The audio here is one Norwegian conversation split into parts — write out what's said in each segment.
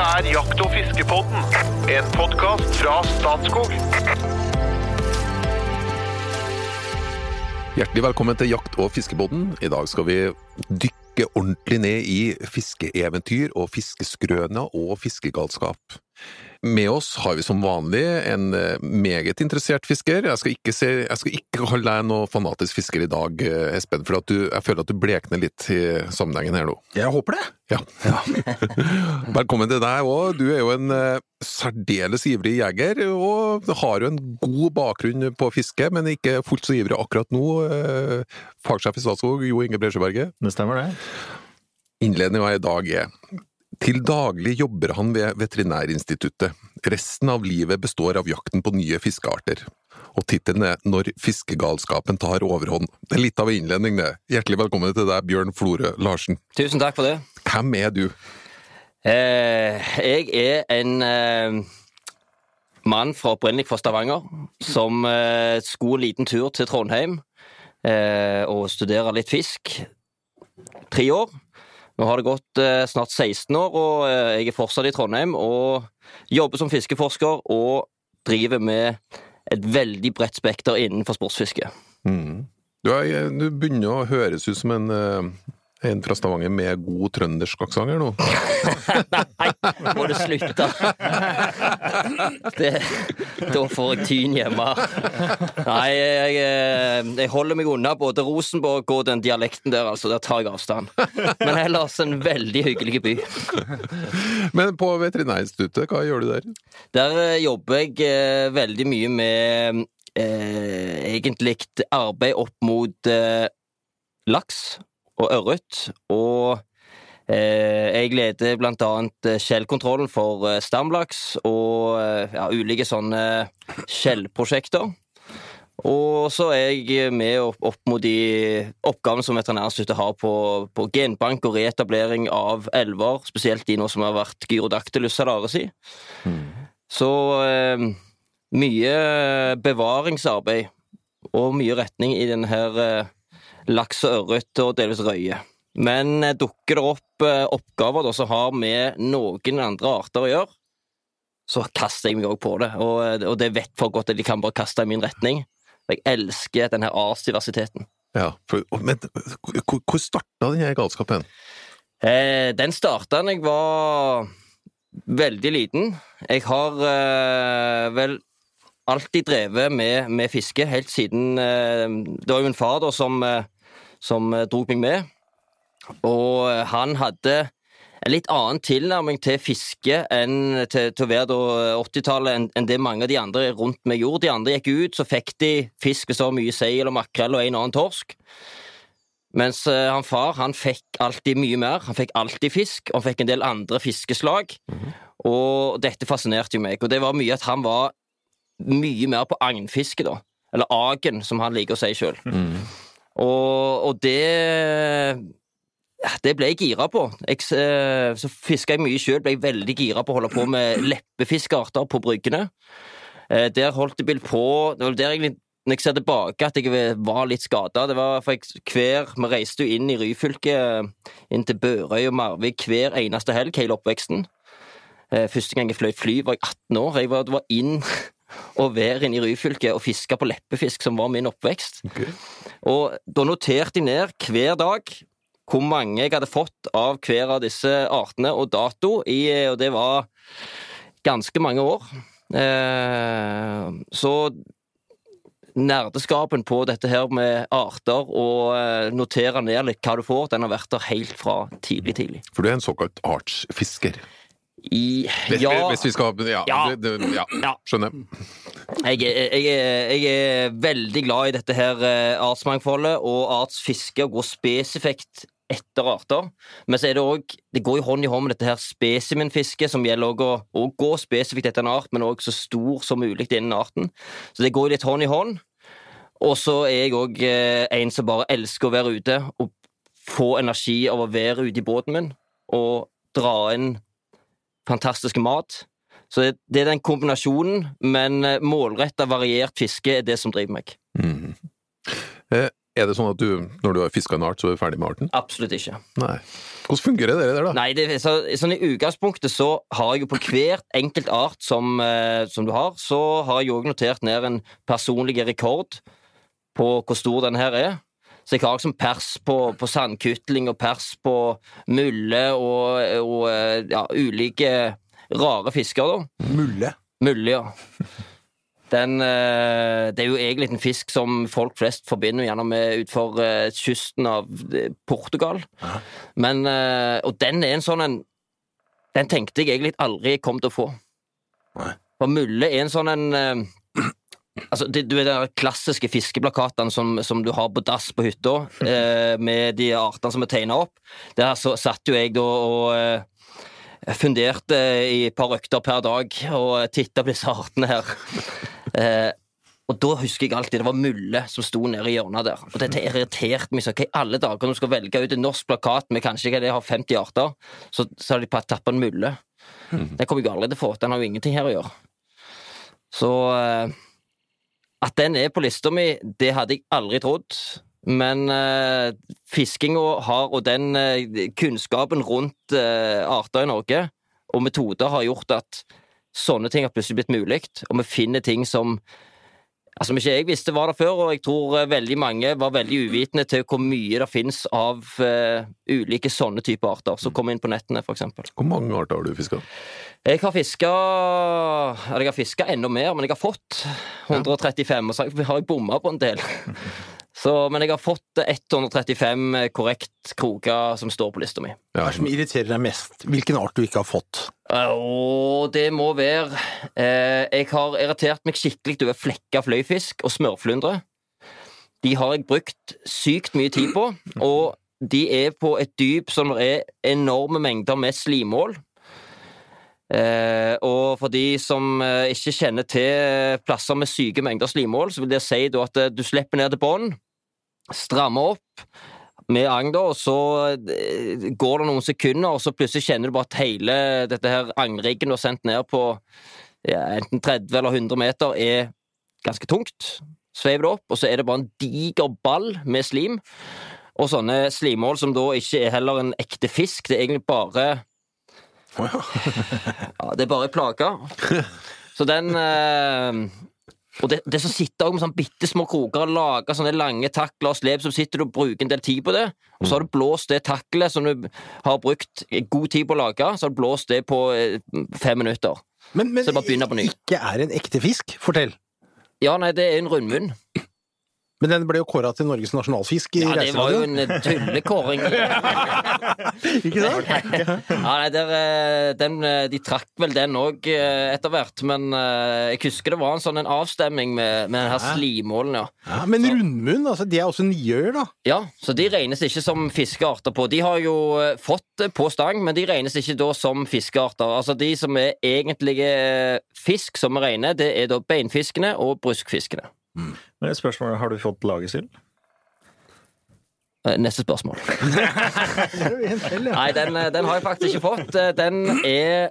Dette er Jakt- og fiskepodden, en podkast fra Statskog. Hjertelig velkommen til Jakt- og fiskepodden. I dag skal vi dykke ordentlig ned i fiskeeventyr og fiskeskrøner og fiskegalskap. Med oss har vi som vanlig en eh, meget interessert fisker. Jeg skal ikke, se, jeg skal ikke kalle deg noe fanatisk fisker i dag, eh, Espen, for at du, jeg føler at du blekner litt i sammenhengen her nå. Jeg håper det. Ja. Velkommen til deg òg. Du er jo en eh, særdeles ivrig jeger, og har jo en god bakgrunn på fiske, men ikke fullt så ivrig akkurat nå. Fagsjef i Statskog, Jo Inge Bresjeberget. Det stemmer, det. Innledninga i dag er til daglig jobber han ved Veterinærinstituttet. Resten av livet består av jakten på nye fiskearter. Og tittelen er Når fiskegalskapen tar overhånd. Det er litt av en innledning, det. Hjertelig velkommen til deg, Bjørn Florø Larsen. Tusen takk for det. Hvem er du? Eh, jeg er en eh, mann fra opprinnelig fra Stavanger som eh, skulle en liten tur til Trondheim eh, og studere litt fisk. Tre år. Nå har det gått eh, snart 16 år, og eh, jeg er fortsatt i Trondheim og jobber som fiskeforsker og driver med et veldig bredt spekter innenfor sportsfiske. Mm. Du, er, du begynner å høres ut som en, eh, en fra Stavanger med god trøndersk aksent her nå. Nei, må du slutte! Det, da får jeg tyn hjemme. Nei, jeg, jeg holder meg unna både Rosenborg og den dialekten der, altså. Der tar jeg avstand. Men ellers en veldig hyggelig by. Men på Veterinærinstituttet, hva gjør du der? Der eh, jobber jeg eh, veldig mye med eh, egentlig arbeid opp mot eh, laks og ørret. Og eh, jeg leder blant annet eh, skjellkontrollen for eh, stamlaks og ja, ulike sånne skjellprosjekter. Og så er jeg med opp, opp mot de oppgavene som Veterinærinstituttet har på, på genbank og reetablering av elver, spesielt de nå som har vært Gyrodactylus salaris i. Så eh, mye bevaringsarbeid og mye retning i denne her eh, laks og ørret og delvis røye. Men eh, dukker det opp eh, oppgaver da, som har med noen andre arter å gjøre, så kaster jeg meg òg på det. Og, eh, og det vet folk godt at de kan bare kaste i min retning. Jeg elsker denne artsdiversiteten. Ja, for, men hvor starta denne galskapen? Eh, den starta da jeg var veldig liten. Jeg har eh, vel alltid drevet med, med fiske, helt siden eh, Det var jo en far da som, eh, som dro meg med. Og eh, han hadde en litt annen tilnærming til fiske enn til, til å være 80-tallet enn enn det mange av de andre rundt meg gjorde. De andre gikk ut, så fikk de fisk hvis det var mye seil og makrell og en annen torsk. Mens uh, han far han fikk alltid mye mer. Han fikk alltid fisk, og han fikk en del andre fiskeslag. Og dette fascinerte jo meg. Og det var mye at han var mye mer på agnfiske, da. Eller agen, som han liker å si sjøl. Og, og det Det ble jeg gira på. Jeg, eh, så fiska jeg mye sjøl, ble jeg veldig gira på å holde på med leppefiskearter på bryggene. Eh, Der holdt jeg på Det var der egentlig når jeg ser tilbake, at jeg var litt skada. Det var for jeg, hver, Vi reiste jo inn i Ryfylke, inn til Børøy og Marvik hver eneste helg hele oppveksten. Eh, Første gang jeg fløy fly, var jeg 18 år. Jeg var, det var inn og være inne i Ryfylke og fiske på leppefisk, som var min oppvekst. Og da noterte jeg ned hver dag hvor mange jeg hadde fått av hver av disse artene, og dato, i, og det var ganske mange år. Eh, så nerdeskapen på dette her med arter og eh, notere ned litt hva du får, den har vært der helt fra tidlig, tidlig. For du er en såkalt artsfisker. I, ja, hvis vi skal Ja, Ja. Det, det, ja. Skjønner. jeg, jeg, jeg er veldig glad i dette her eh, artsmangfoldet og artsfiske, og går spesifikt etter arter. Men så er det òg Det går jo hånd i hånd med dette her spesimenfisket, som gjelder òg å, å gå spesifikt etter en art, men òg så stor som mulig innen arten. Så det går litt hånd i hånd. Og så er jeg òg eh, en som bare elsker å være ute og få energi av å være ute i båten min og dra inn fantastisk mat. Så det, er den kombinasjonen, men målretta, variert fiske er det som driver meg. Eh, Er det sånn at du, når du har fiska en art, så er du ferdig med arten? Absolutt ikke. Nei. Hvordan fungerer det der, da? Nei, det, så, sånn I utgangspunktet så har jeg jo på hvert enkelt art som, eh, som du har, så har jeg òg notert ned en personlig rekord på hvor stor den her er. Så jeg har liksom pers på, på sandkutling og pers på mulle og, og eh, ja, ulike rare fisker, da. Mulle. Mulle, ja. Den, eh, det er jo egentlig en fisk som folk flest forbinder gjerne med utfor eh, kysten av Portugal. Men, og den er en sånn en Den tenkte jeg egentlig aldri kom til å få. For mulle er en sånn en Altså, det, du vet de klassiske fiskeplakatene som, som du har på dass på hytta, eh, med de artene som er tegna opp. Der så satt jo jeg da og eh, funderte i et par økter per dag og titta på disse artene her. Eh, og da husker jeg alltid det var Mulle som sto nede i hjørnet der. Og dette irriterte meg sånn. Hva i alle dager når du skal velge ut en norsk plakat med kanskje hva det har 50 arter, så, så har de tappa en Mulle. Den kommer jeg aldri til å få. Den har jo ingenting her å gjøre. Så eh, at den er på lista mi, det hadde jeg aldri trodd. Men eh, fiskinga har, og den eh, kunnskapen rundt eh, arter i Norge, og metoder, har gjort at sånne ting har plutselig blitt mulig, og vi finner ting som Altså, Som ikke jeg visste var der før, og jeg tror eh, veldig mange var veldig uvitende til hvor mye det finnes av uh, ulike sånne typer arter som kommer inn på nettene, eksempel. Hvor mange arter har du fiska? Jeg har fiska Eller jeg har fiska enda mer, men jeg har fått 135, og så har jeg bomma på en del. Så, men jeg har fått 135 korrekt kroker som står på lista mi. Hva er det som irriterer deg mest? Hvilken art du ikke har fått? Og det må være eh, Jeg har irritert meg skikkelig over flekka fløyfisk og smørflyndre. De har jeg brukt sykt mye tid på, og de er på et dyp som det er enorme mengder med slimål. Eh, og for de som eh, ikke kjenner til plasser med syke mengder slimhål, så vil det si da at eh, du slipper ned til bånn, strammer opp med agn, og så eh, går det noen sekunder, og så plutselig kjenner du bare at hele dette her agnriggen du har sendt ned på ja, enten 30 eller 100 meter, er ganske tungt. Sveiver det opp, og så er det bare en diger ball med slim. Og sånne slimhål som da ikke er heller en ekte fisk, det er egentlig bare Ja. det er bare plager. Så den eh, Og det, det som sitter også med sånn bitte små kroker og lager sånne lange takler og slep, så sitter du og bruker en del tid på det, og så har du blåst det taklet som du har brukt god tid på å lage, så har du blåst det på eh, fem minutter. Men, men Så bare begynner på ny. ikke er en ekte fisk? Fortell. Ja, nei, det er en rundmunn. Men den ble jo kåra til Norges nasjonalfisk i Ja, det var jo en eh, tullekåring. Ikke sant? Ja, nei, der, eh, den, eh, de trakk vel den òg etter hvert, men jeg husker det var en sånn en avstemning med, med den her slimålen, ja. Ja, men rundmunn, altså, de er også niøyer, da. Ja, så de regnes ikke som fiskearter på. De har jo fått det på stang, men de regnes ikke da som fiskearter. Altså de som er egentlige fisk som vi regner, det er da beinfiskene og bruskfiskene. Men et spørsmål, har du fått lagesild? Eh, Neste spørsmål. Nei, den, eh, den har jeg faktisk ikke fått. Eh, Den er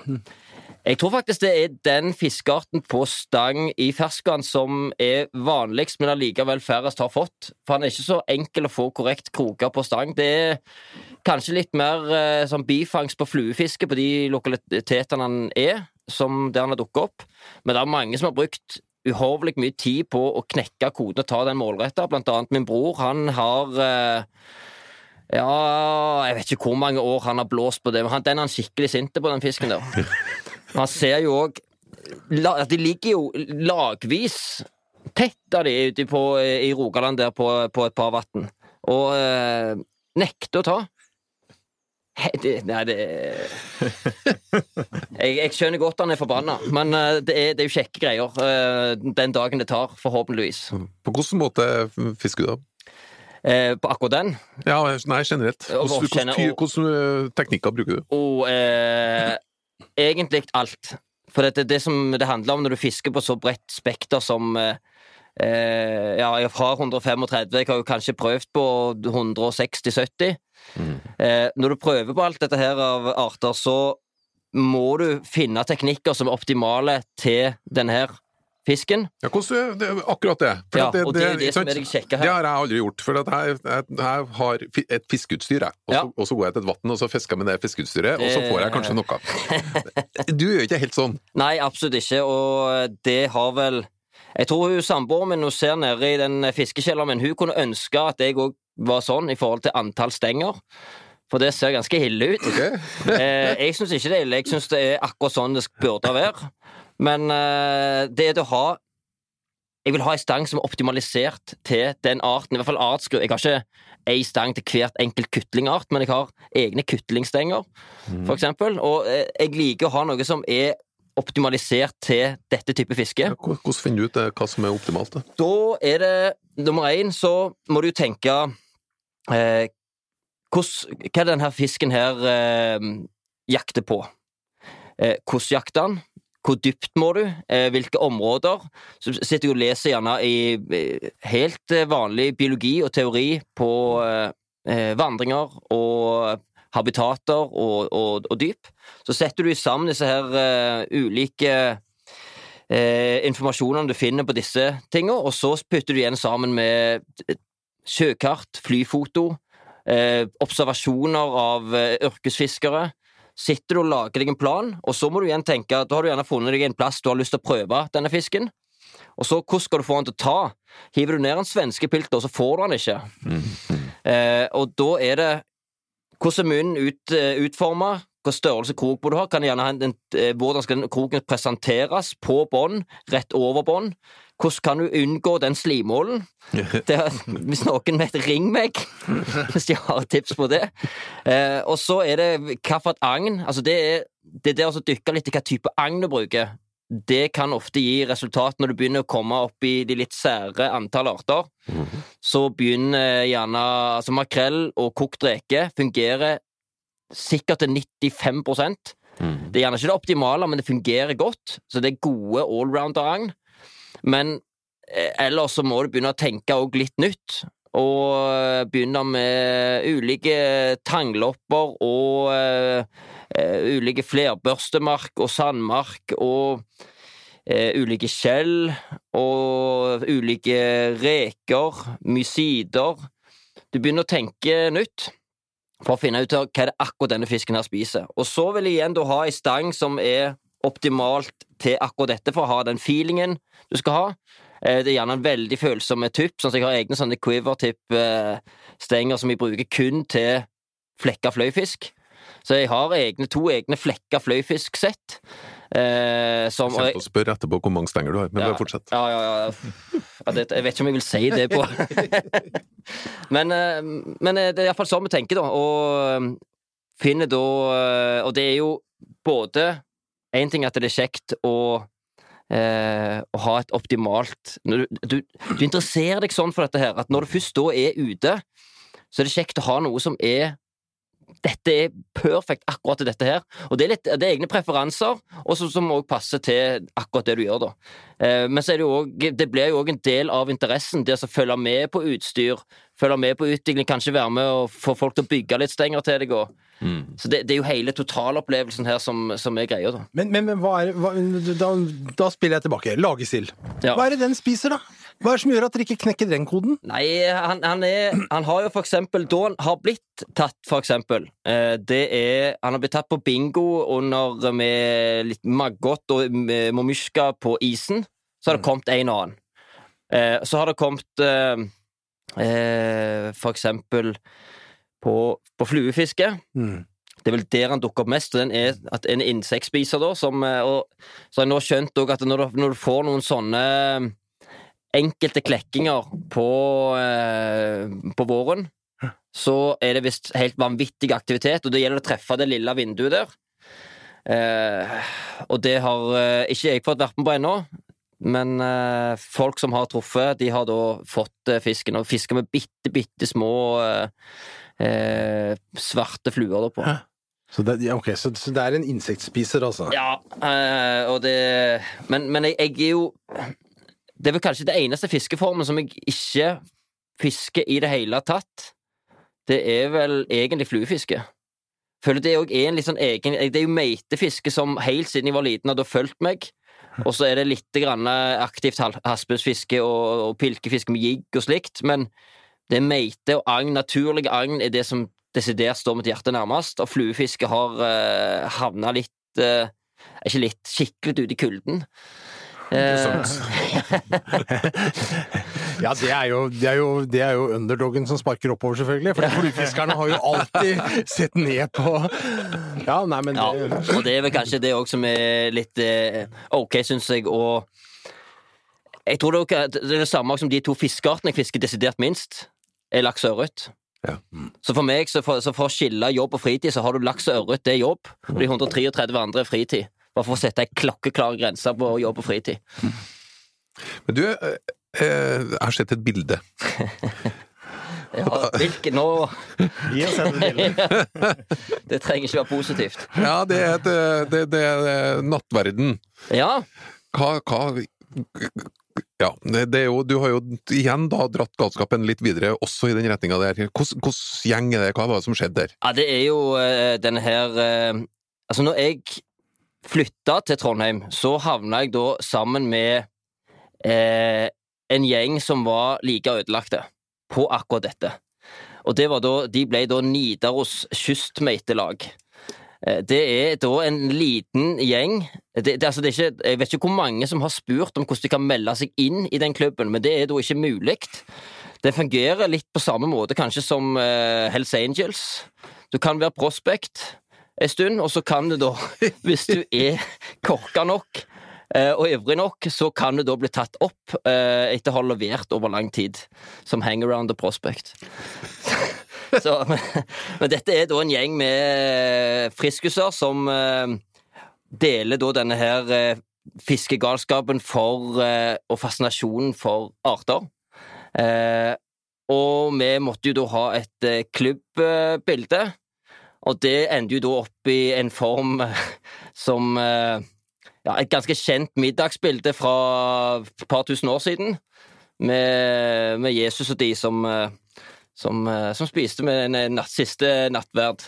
Jeg tror faktisk det er den fiskearten på stang i ferskvann som er vanligst, men allikevel færrest har fått. For han er ikke så enkel å få korrekt kroker på stang. Det er kanskje litt mer sånn bifangst på fluefiske på de lokalitetene han er, som der han har dukket opp. Men det er mange som har brukt uhorvelig mye tid på å knekke koden og ta den målretta. Blant annet min bror. Han har eh, ja, jeg vet ikke hvor mange år han har blåst på det, men han, den er han skikkelig sint på, den fisken der. Han ser jo òg De ligger jo lagvis tett av de ute på, i Rogaland der på, på et par vann, og eh, nekter å ta. Det, nei, det jeg, jeg skjønner godt han er forbanna, men eh, det er, det er jo kjekke greier eh, den dagen det tar, forhåpentligvis. På hvilken måte fisker du da? Eh, på akkurat den. Ja, nei, generelt. Hvordan eh, teknikker bruker du? Og eh, egentlig alt. For det er det som det handler om når du fisker på så bredt spekter som eh, eh, Ja, jeg har 135, jeg har jo kanskje prøvd på 160-70. Eh, når du prøver på alt dette her av arter, så må du finne teknikker som er optimale til denne her fisken. Ja, det, akkurat det. For Ja, det, og det er det som er det kjekke her. Det har jeg aldri gjort. For at jeg, jeg, jeg har et fiskeutstyr, jeg. Og så, og så går jeg til et vann, og så fisker jeg med det fiskeutstyret, og så får jeg kanskje noe. Du gjør ikke helt sånn. Nei, absolutt ikke, og det har vel Jeg tror hun samboeren min hun ser nede i den fiskekjelleren min, hun kunne ønske at jeg òg var sånn i forhold til antall stenger. For det ser ganske ille ut. Okay. Eh, jeg syns ikke det er ille, jeg syns det er akkurat sånn det burde være. Men eh, det er det å ha Jeg vil ha ei stang som er optimalisert til den arten, i hvert fall artsgru. Jeg har ikke ei stang til hvert enkelt kutlingart, men jeg har egne kutlingstenger, for eksempel. Og eh, jeg liker å ha noe som er optimalisert til dette type fiske. Hvordan finner du ut eh, hva som er optimalt? Da er det nummer én, så må du tenke eh, hos, Hva er denne fisken her eh, jakter på? Eh, hvordan jakter han? Hvor dypt må du? Eh, hvilke områder? Så sitter jeg og leser gjerne i eh, helt vanlig biologi og teori på vandringer og habitater og, og, og dyp. Så setter du sammen disse her eh, ulike eh, informasjonene du finner på disse tingene, og så putter du igjen sammen med sjøkart, flyfoto, eh, observasjoner av eh, yrkesfiskere. Sitter du og lager deg en plan, og så må du igjen tenke at da har du gjerne funnet deg en plass du har lyst til å prøve denne fisken. Og så, hvordan skal du få den til å ta? Hiver du ned en svenskepilter, så får du den ikke. Eh, og da er det hvordan munnen ut, eh, utforma, hva størrelse krok du har, kan gjerne ha en, en, eh, hvordan skal den kroken presenteres på bånd, rett over bånd, hvordan kan du unngå den slimålen? Det er, hvis noen vet, ring meg, hvis de har tips på det. Eh, og så er det hvilket agn, altså det er det der å dykke litt i hva type agn du bruker. Det kan ofte gi resultat når du begynner å komme opp i de litt sære antall arter. Så begynner gjerne altså makrell og kokt reke fungerer sikkert til 95% Det er gjerne ikke det optimale, men det fungerer godt. Så det er gode allrounder-agn. Men eh, ellers så må du begynne å tenke òg litt nytt. Og eh, begynne med ulike tanglopper og uh, ulike flerbørstemark og sandmark og uh, ulike skjell og ulike reker, mysider. Du begynner å tenke nytt for å finne ut hva det akkurat denne fisken her spiser. Og så vil jeg igjen ha ei stang som er optimalt til akkurat dette, for å ha den feelingen du skal ha. Eh, Det er gjerne en veldig følsomme tupp, sånn jeg har egne sånne quiver-tipp-stenger som jeg bruker kun til flekka fløyfisk. Så jeg har egne, to egne flekka fløyfisksett. Eh, som, Jeg kommer til å spørre etterpå hvor mange stenger du har, men Ja. bare fortsett. ja, ja, ja. ja det, jeg vet ikke om jeg vil si det på Men, eh, men eh, det er iallfall sånn vi tenker, da. Og eh, finner da eh, Og det er jo både Én ting er at det er kjekt å eh, å ha et optimalt du, du, du interesserer deg sånn for dette her, at når du først da er ute, så er det kjekt å ha noe som er dette er perfekt akkurat til dette her. Og det er, litt, det er egne preferanser, og som også passer til akkurat det du gjør, da. Eh, men så er det jo òg Det blir jo òg en del av interessen, det å følge med på utstyr, følge med på utvikling, kanskje være med og få folk til å bygge litt stenger til deg og Så det, det er jo hele totalopplevelsen her som, som er greia, da. Men, men, men hva er hva, da, da spiller jeg tilbake. Lagesild. Ja. Hva er det den spiser, da? Hva er det som gjør at dere ikke knekker den koden? Nei, han, han, er, han har jo for eksempel Da han har blitt tatt, for eksempel eh, Det er Han har blitt tatt på bingo under med litt maggot og med på isen. Så har det kommet en og annen. Eh, så har det kommet eh, for eksempel på, på fluefiske. Mm. Det er vel der han dukker opp mest. og Den er at en insektspiser, da. Som, eh, og, så har jeg nå skjønt at når du, når du får noen sånne eh, enkelte klekkinger på, eh, på våren, så er det visst helt vanvittig aktivitet, og det gjelder å treffe det lille vinduet der. Eh, og det har eh, ikke jeg fått vært med på ennå. Men eh, folk som har truffet, de har da fått fisken, og fisker med bitte, bitte små eh, eh, svarte fluer da på. Hæ? Så det, ja, okay, så, så det er en insektspiser, altså? Ja, eh, og det Men, men jeg, jeg er jo Det er vel kanskje det eneste fiskeformen som jeg ikke fisker i det hele tatt. Det er vel egentlig fluefiske. Føler det òg er en litt sånn egen Det er jo meitefiske som helt siden jeg var liten hadde fulgt meg. Og så er det litt grann aktivt haspesfiske og, og pilkefiske med jigg og slikt, men det er meite og agn, naturlig agn, er det som desidert står mitt hjerte nærmest, og fluefiske har uh, havna litt uh, Ikke litt, skikkelig ute i kulden. Eh, Ja, det er, jo, det, er jo, det er jo underdogen som sparker oppover, selvfølgelig. For fluefiskerne har jo alltid sett ned på Ja, nei, men Ja, og det er vel kanskje det òg som er litt eh, ok, syns jeg, og Jeg tror det det er det samme som de to fiskeartene jeg fisker desidert minst, er laks og ørret. Ja. Så for meg, så for, så for å skille jobb og fritid, så har du laks og ørret, det er jobb, og de 133 andre er fritid. Bare for å sette ei klokkeklar grense på jobb og fritid. Men du, eh, eh, jeg har sett et bilde. Ja, hvilke nå Gi oss et bilde. Det trenger ikke være positivt. Ja, det er, et, eh, det, det er nattverden. Ja, Hva, hva Ja, det, det jo, du har jo igjen da dratt galskapen litt videre, også i den retninga der. Hvordan gjeng er det? Hva var det som skjedde der? Ja, det er jo uh, denne her uh, Altså, når jeg flytta til Trondheim, så havna jeg da sammen med uh, en gjeng som var like ødelagte på akkurat dette. Og det var da, de ble da Nidaros kystmeitelag. Eh, Det er da en liten gjeng det, det, altså det ikke, Jeg vet ikke hvor mange som har spurt om hvordan de kan melde seg inn i den klubben, men det er da ikke mulig. Det fungerer litt på samme måte kanskje som eh, Hells Angels. Du kan være prospect en stund, og så kan du da, hvis du er korka nok eh, og ivrig nok, så kan du da bli tatt opp eh, etter å ha levert over lang tid som hangaround og prospect. Så, men, men dette er da en gjeng med friskuser som eh, deler da denne her eh, fiskegalskapen for, eh, og fascinasjonen for arter. Eh, og vi måtte jo da ha et eh, klubbbilde, og det ender jo da opp i en form eh, som eh, ja, et ganske kjent middagsbilde fra et par tusen år siden, med, med Jesus og de som, eh, som, eh, som spiste med en natt, siste nattverd.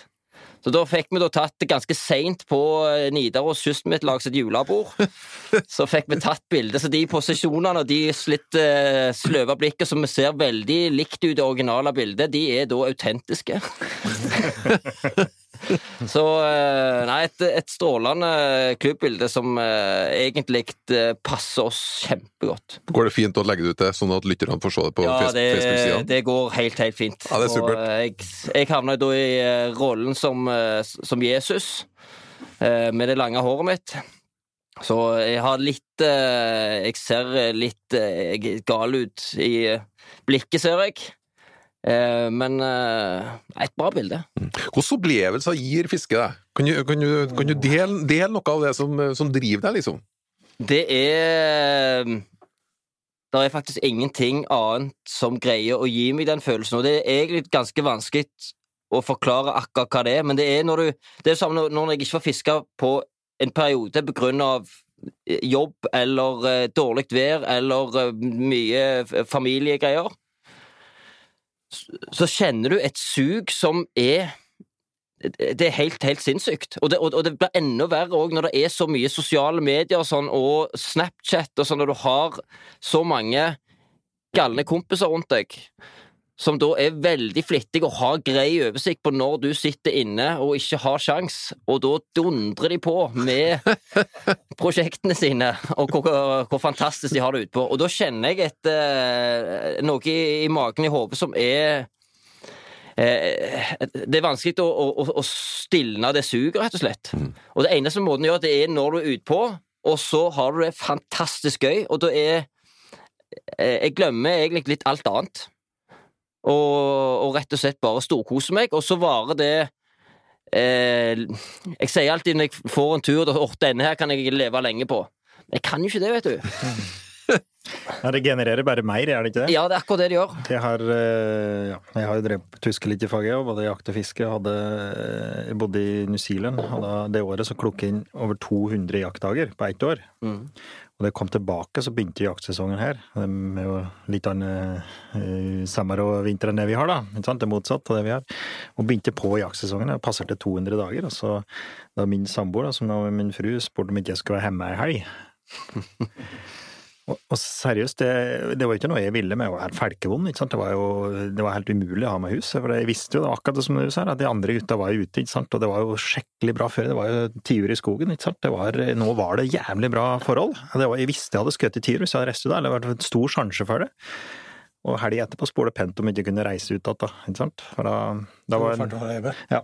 Så da fikk vi da tatt det ganske seint på eh, Nidaros kystmidtlag sitt julebord. Så fikk vi tatt bilde. Så de posisjonene og de litt uh, sløve blikket som vi ser veldig likt ut i det originale bildet, de er da autentiske. Så eh, Nei, et, et strålende klubbbilde som eh, egentlig eh, passer oss kjempegodt. Går det fint å legge det ut det, sånn at lytterne får se det på Ja, face- det, Facebook-sidene? det går helt, helt fint. Ja, det er supert. Og, eh, jeg, jeg havna da i eh, rollen som, eh, som Jesus, eh, med det lange håret mitt. Så jeg har litt eh, Jeg ser litt eh, gal ut i eh, blikket, ser jeg. Eh, Men eh, et bra bilde. Hvilke opplevelser gir fiske deg? Kan du, kan du, kan du dele, dele noe av det som, som driver deg, liksom? Det er Det er faktisk ingenting annet som greier å gi meg den følelsen, og det er egentlig ganske vanskelig å forklare akkurat hva det er, men det er når du Det er samme når- jeg ikke får fiske på en periode på grunn av eh, jobb eller eh, dårlig vær eller eh, mye familiegreier, så, kjenner du et sug som er det er helt, helt sinnssykt. Og det, og, og det blir enda verre òg når det er så mye sosiale medier og, sånn, og Snapchat og sånn, når du har så mange galne kompiser rundt deg som da er veldig flittig og har grei oversikt på når du sitter inne og ikke har sjans, og da dundrer de på med prosjektene sine, og hvor, hvor fantastisk de har det utpå. Og da kjenner jeg et, eh, noe i, i magen i hodet som er eh, Det er vanskelig å, å, å stilne det suget, rett og slett. Og det eneste måten å gjøre det er når du er utpå, og så har du det fantastisk gøy, og da er eh, Jeg glemmer egentlig litt alt annet. Og, og rett og slett bare storkoser meg, og så varer det eh, Jeg sier alltid når jeg får en tur at denne her kan jeg leve lenge på. Men jeg kan jo ikke det, vet du. Ja, det genererer bare mer, er det ikke det? Ja, det er akkurat det det gjør. Jeg har, eh, ja, jeg har drevet tyske litt i faget, og både jakt og fiske. Hadde, jeg bodde i New Zealand, og da, det året så klukket jeg inn over 200 jaktdager på ett år. Mm. Og det kom tilbake, så begynte jaktsesongen her. Det er jo litt annen uh, sommer og vinter enn det vi har, da. Det motsatt av det vi har. Og begynte på jaktsesongen. Jeg passerte 200 dager. Og så da min samboer, som da min fru, spurte om ikke jeg skulle være hjemme ei helg, Og, og seriøst, det, det var ikke noe jeg ville med å være felkevond. ikke sant? Det var jo det var helt umulig å ha med hus. For jeg visste jo, det var akkurat det som du sa, at de andre gutta var jo ute, ikke sant? og det var jo skikkelig bra før. Det var jo tiur i skogen. ikke sant? Det var, nå var det jævlig bra forhold. Det var, jeg visste jeg hadde skutt i tiur hvis jeg hadde da, eller det hadde vært en stor sjanse for det. Og helga etterpå spurte Pent om jeg ikke kunne reise ut igjen, da. Da, da var Ja.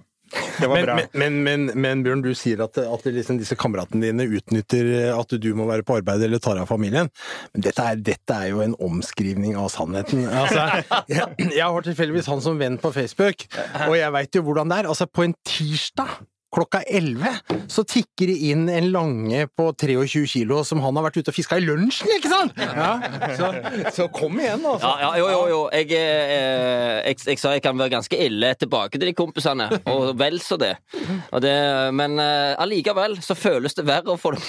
Det var Men, bra. men, men, men, men Bjørn, du sier at, at liksom disse kameratene dine utnytter at du må være på arbeid eller tar av familien. Men dette er, dette er jo en omskrivning av sannheten. Altså, jeg, jeg har tilfeldigvis han som venn på Facebook, og jeg veit jo hvordan det er. Altså, på en tirsdag klokka 11 så tikker det inn en lange på 23 kilo som han har vært ute og fiska i lunsjen, ikke sant? Ja, så, så kom igjen, altså. Ja, ja, jo, jo, jo. Jeg, eh, jeg, jeg sa jeg kan være ganske ille tilbake til de kompisene, og vel så det. Det men eh, allikevel så føles det verre å få det,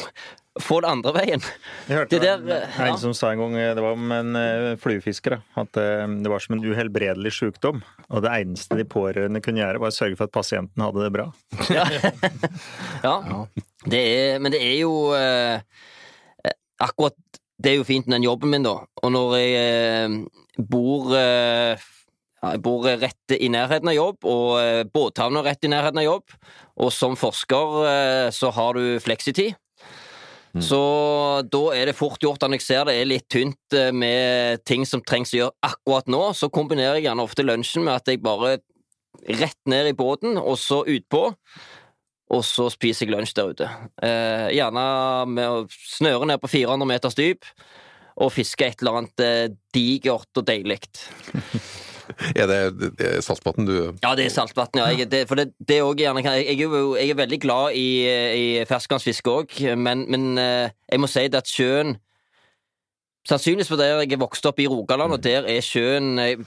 få det andre veien. Jeg hørte Det der, en, eh, ja. en som sa en gang, det var om en eh, fluefisker, at eh, det var som en uhelbredelig sykdom. Og det eneste de pårørende kunne gjøre, var å sørge for at pasienten hadde det bra. Ja. ja. Det er, men det er jo eh, Akkurat Det er jo fint med den jobben min, da. Og når jeg eh, bor eh, ja, Jeg bor rett i nærheten av jobb, og eh, båthavna rett i nærheten av jobb. Og som forsker eh, så har du fleksitid. Så da er det fort gjort jeg ser det er litt tynt eh, med ting som trengs å gjøre akkurat nå, så kombinerer jeg gjerne ofte lunsjen med at jeg bare rett ned i båten, og så utpå. Og så spiser jeg lunsj der ute. Eh, gjerne med å snøre ned på 400 meters dyp og fiske et eller annet eh, digert og deilig. Er det, det Saltbotn du Ja, det er saltvann. Ja. Jeg, det, for det, det også jeg, jeg, er jeg er veldig glad i, i ferskvannsfiske òg, men, men eh, jeg må si det at sjøen Sannsynligvis for der jeg er vokst opp i Rogaland, og der er sjøen eh,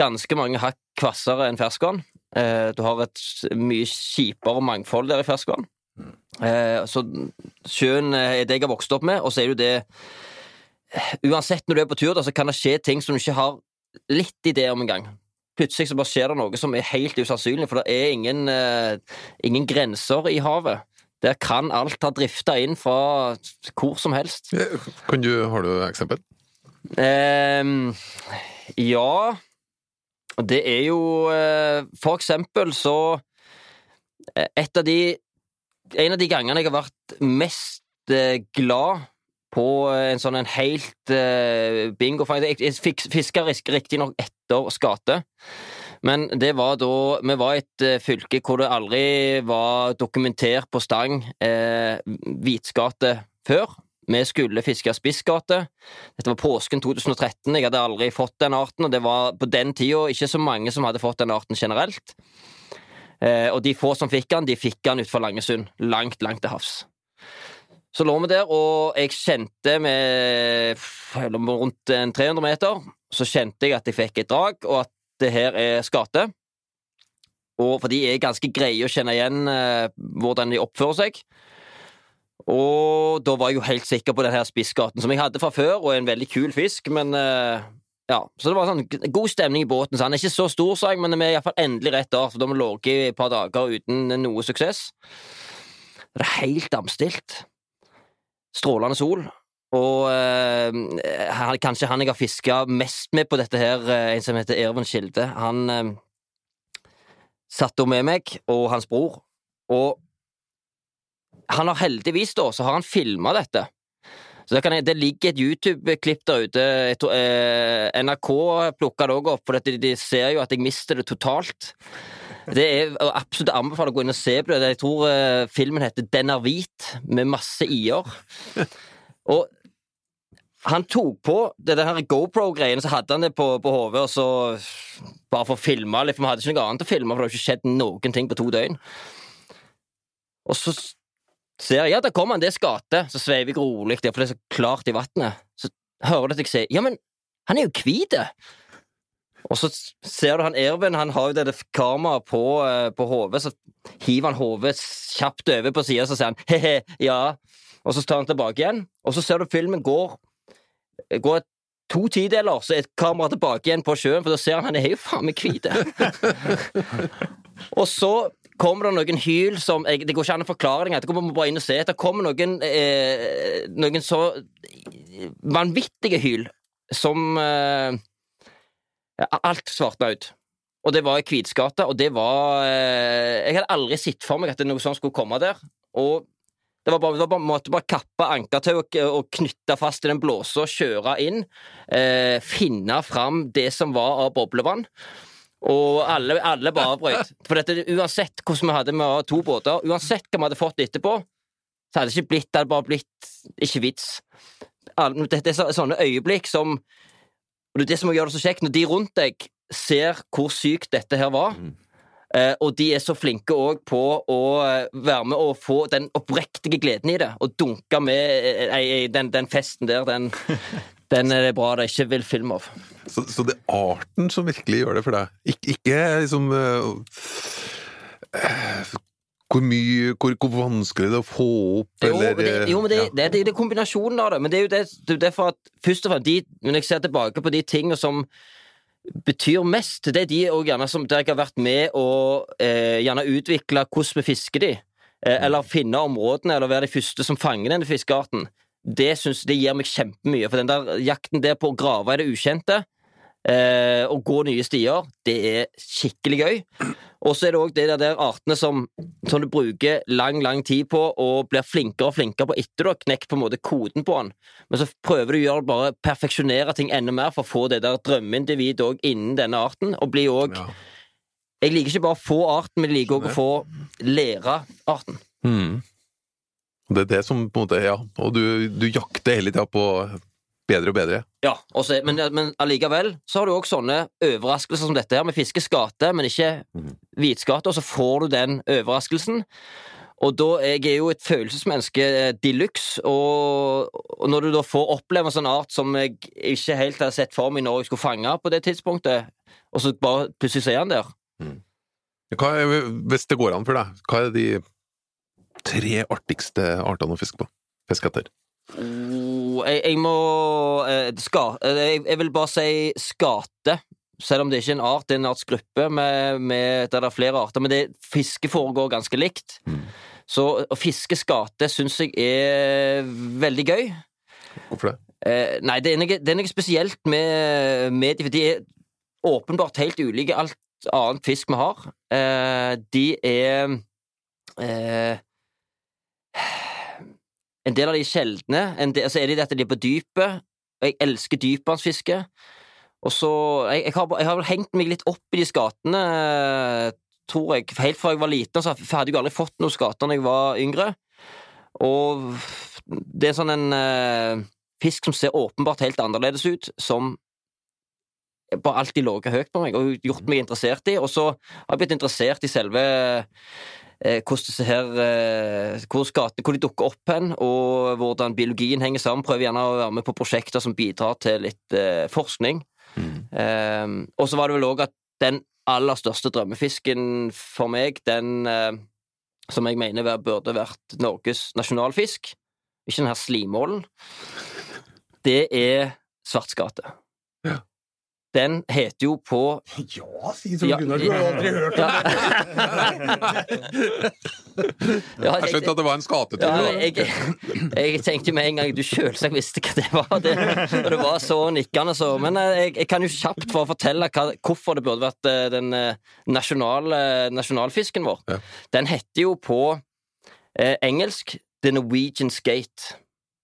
ganske mange hakk kvassere enn ferskvann. Eh, Du har et mye kjipere mangfold der i ferskvann. Så sjøen er det jeg har vokst opp med, og så er det jo det Uansett når du er på tur, da, så kan det skje ting som du ikke har litt idé om en gang. Plutselig så bare skjer det noe som er helt usannsynlig, for det er ingen, uh, ingen grenser i havet. Der kan alt ha drifta inn fra hvor som helst. Kan du, Har du et eksempel? Um, ja det er jo uh, For eksempel så eh, Et av de En av de gangene jeg har vært mest eh, glad på eh, en sånn en helt uh, bingo Jeg, jeg fik- fiska riktignok etter skate. Men det var da Vi var et uh, fylke hvor det aldri var dokumentert på stang uh, hvitskate før. Vi skulle fiske spissgate. Dette var påsken 2013. Jeg hadde aldri fått den arten, og det var på den tida ikke så mange som hadde fått den arten generelt. Eh, og de få som fikk den, de fikk den utenfor Langesund. Langt, langt til havs. Så lå vi der, og jeg kjente med rundt 300 meter, så kjente jeg at jeg fikk et drag, og at det her er skate. Og for de er ganske greie å kjenne igjen eh, hvordan de oppfører seg. Og da var jeg jo helt sikker på den her spissgaten, som jeg hadde fra før, og en veldig kul fisk, men eh, ja, så det var sånn god stemning i båten. Så han er ikke så stor, sa jeg, men vi er iallfall endelig rett der, for da har vi ligget i et par dager uten noe suksess. Det er helt damstilt. Strålende sol. Og eh, kanskje han jeg har fiska mest med på dette her, eh, en som heter Erven Kilde, han eh, satt da med meg og hans bror, og han har heldigvis da, så har han filma dette. Så det, jeg, det ligger et YouTube-klipp der ute. Eh, NRK plukka det òg opp, for de, de ser jo at jeg mister det totalt. Det er å absolutt anbefale å gå inn og se på det. Jeg tror uh, filmen heter Den er hvit, med masse i-er. Og han tok på det der GoPro-greiene, så hadde han det på, på hodet, og så bare for å filme for vi hadde ikke noe annet å filme, for det har ikke skjedd noen ting på to døgn. Og så ser jeg ja, der kommer han, det er skate. Så sveiver jeg rolig for det er så klart i vannet. Så hører du at jeg sier ja, men han er jo hvit! Og så ser du han Ervin, han har jo dette kameraet på, eh, på hodet, så hiver han hodet kjapt over på sida, så sier han he-he, ja. Og så tar han tilbake igjen, og så ser du filmen går går to tideler, så er kameraet tilbake igjen på sjøen, for da ser han han er jo faen meg hvit. og så kommer det noen hyl som Det går ikke an å forklare det engang. Bare inn og se. Det kommer noen, eh, noen så vanvittige hyl som eh, Alt svartna ut. Og det var i Kvitsgata, og det var eh, Jeg hadde aldri sett for meg at noe sånt skulle komme der. Og det var bare, det var bare, måtte bare kappe ankertau og, og knytte fast til den blåsa, kjøre inn. Eh, finne fram det som var av boblevann. Og alle, alle bare avbrøt. For dette, uansett hvordan vi hadde med to båter, uansett hva vi hadde fått etterpå, så hadde det ikke blitt, det hadde bare blitt ikke vits. Det er sånne øyeblikk som Og det er det som gjør det så kjekt, når de rundt deg ser hvor sykt dette her var. Eh, og de er så flinke òg på å eh, være med og få den oppriktige gleden i det. Og dunke med eh, eh, den, den festen der, den, den er det bra det ikke vil film av. Så, så det er arten som virkelig gjør det for deg? Ik ikke liksom eh, hvor mye hvor, hvor vanskelig det er å få opp, Jo, men det, jo, men det, ja. det, det, det er kombinasjonen av det. Men det er jo det, er derfor at først og fremst de, Når jeg ser tilbake på de tingene som betyr mest, det er de gjerne som der jeg har vært med og eh, gjerne utvikle hvordan vi fisker de. Eh, eller finne områdene, eller være de første som fanger denne fiskearten. Det synes det gir meg kjempemye. For den der jakten der på å grave i det ukjente, eh, og gå nye stier, det er skikkelig gøy. Og så er det òg de der, der artene som, som du bruker lang, lang tid på, og blir flinkere og flinkere på etter du har knekt på en måte koden på den. Men så prøver du å gjøre bare perfeksjonere ting enda mer for å få det der drømmeindividet òg innen denne arten, og bli òg Ja. Jeg liker ikke bare å få arten, men jeg liker òg å få lære arten. Mm. Det er det som på en måte Ja, og du, du jakter hele tida på bedre og bedre. Ja, også, men, men allikevel så har du òg sånne overraskelser som dette her. Vi fisker skate, men ikke hvitskate, og så får du den overraskelsen. Og da, Jeg er jo et følelsesmenneske de luxe, og, og når du da får oppleve en sånn art som jeg ikke helt hadde sett for meg når jeg skulle fange på det tidspunktet, og så bare plutselig så er han der Hva er, hvis det går an for deg, hva er de tre artigste artene å fiske på? Fiske etter? Oh, jeg, jeg må eh, ska, eh, jeg, jeg vil bare si skate. Selv om det ikke er en art, det er en artsgruppe med, med, der det er flere arter. Men det, fiske foregår ganske likt. Så å fiske skate syns jeg er veldig gøy. Hvorfor det? Eh, nei, det er, noe, det er noe spesielt med, med de, for de er åpenbart helt ulike alt annet fisk vi har. Eh, de er eh, En del av de er. En del, så er det dette de er på dypet. og Jeg elsker dypvannsfiske. Og så jeg, jeg, har, jeg har vel hengt meg litt opp i de skatene, tror jeg. Helt fra jeg var liten, så hadde jeg aldri fått noen skater da jeg var yngre. Og det er sånn en eh, fisk som ser åpenbart helt annerledes ut, som bare alltid ligget høyt på meg og gjort meg interessert i. Og så har jeg blitt interessert i selve eh, her eh, hvor, skatene, hvor de dukker opp hen, og hvordan biologien henger sammen. Prøver gjerne å være med på prosjekter som bidrar til litt eh, forskning. Eh, og så var det vel òg at den aller største drømmefisken for meg, den eh, som jeg mener burde vært Norges nasjonalfisk, ikke den her slimålen, det er svartskate. Ja. Den heter jo på Ja, si som Ja. Gunnar, du har jo aldri hørt ja. ja, Jeg skjønte at det var en skatetur. ja, jeg, jeg tenkte med en gang du selvsagt visste hva det var. Det, og det var så nikkende så. Men eh, jeg, jeg kan jo kjapt for å fortelle hva, hvorfor det burde vært eh, den eh, nasjonale, nasjonalfisken vår. Ja. Den heter jo på eh, engelsk The Norwegian Skate.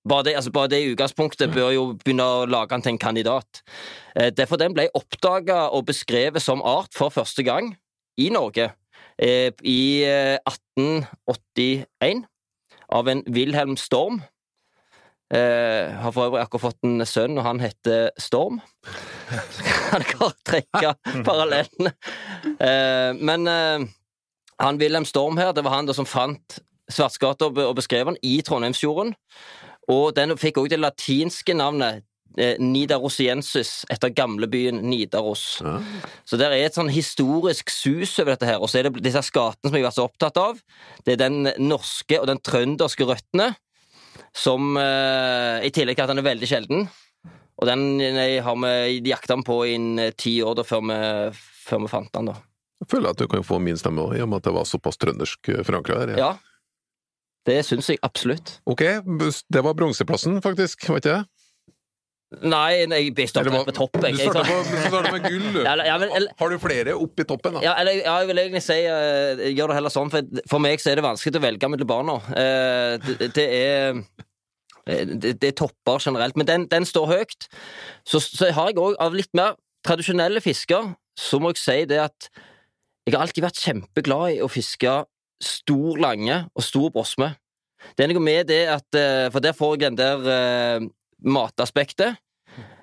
Bare det, altså bare det utgangspunktet bør jo begynne å lage han til en kandidat. Eh, Derfor den ble oppdaga og beskrevet som art for første gang i Norge eh, i eh, 1881 av en Wilhelm Storm. Jeg har for øvrig akkurat fått en sønn, og han heter Storm. Så kan dere trekke parallellene. Eh, men eh, han Wilhelm Storm her, det var han som fant Svartsgata og beskrev han i Trondheimsfjorden. Og den fikk også det latinske navnet eh, Nidarosiensis, etter gamlebyen Nidaros. Ja. Så det er et sånn historisk sus over dette her. Og så er det disse skatene som jeg har vært så opptatt av. Det er den norske og den trønderske røttene, som eh, I tillegg til at den er veldig sjelden. Og den eh, har vi jakta på i eh, ti år da, før, vi, før vi fant den, da. Jeg føler at du kan få min stemme òg, i og med at det var såpass trøndersk forankra her. Ja. Det syns jeg absolutt. Ok, det var bronseplassen, faktisk, var ikke det? Nei, jeg, Eller på topp. Jeg, Du starter, på- du starta med gull, du. Ja, men- eller- Har du flere opp i toppen, da? Ja, eller ja, jeg vil egentlig si uh, gjør det heller sånn, for for meg så er det vanskelig å velge mellom barna. Uh, det, det er eh, det, det er topper generelt, men den, den står høyt. Så, så har jeg òg, av litt mer tradisjonelle fisker, så må jeg si det at jeg har alltid vært kjempeglad i å fiske stor lange og stor brosme. Det er noe med det at eh, For der får jeg den der eh, mataspektet.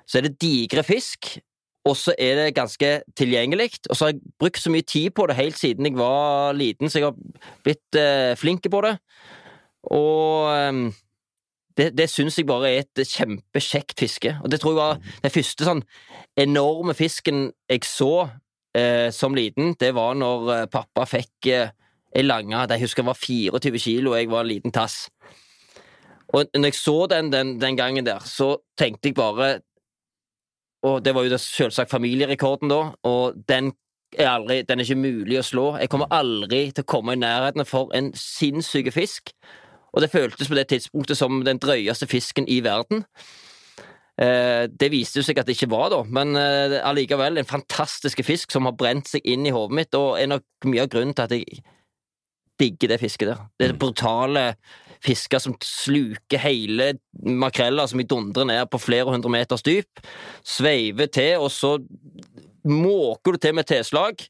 Så er det digre fisk, og så er det ganske tilgjengelig. Og så har jeg brukt så mye tid på det helt siden jeg var liten, så jeg har blitt eh, flink på det. Og eh, det, det syns jeg bare er et kjempekjekt fiske. Og det tror jeg var den første sånn enorme fisken jeg så eh, som liten. Det var når pappa fikk eh, ei lange Jeg husker den var 24 kilo, og jeg var en liten tass. Og når jeg så den den, den gangen der, så tenkte jeg bare Og det var jo selvsagt familierekorden da, og den er, aldri, den er ikke mulig å slå. Jeg kommer aldri til å komme i nærheten for en sinnssyk fisk. Og det føltes på det tidspunktet som den drøyeste fisken i verden. Eh, det viste jo seg at det ikke var, da, men eh, allikevel en fantastisk fisk som har brent seg inn i hodet mitt, og er nok mye av grunnen til at jeg digger det fisket der. Det er brutale fisker som sluker hele makreller som vi dundrer ned på flere hundre meters dyp, sveiver til, og så måker du til med tilslag,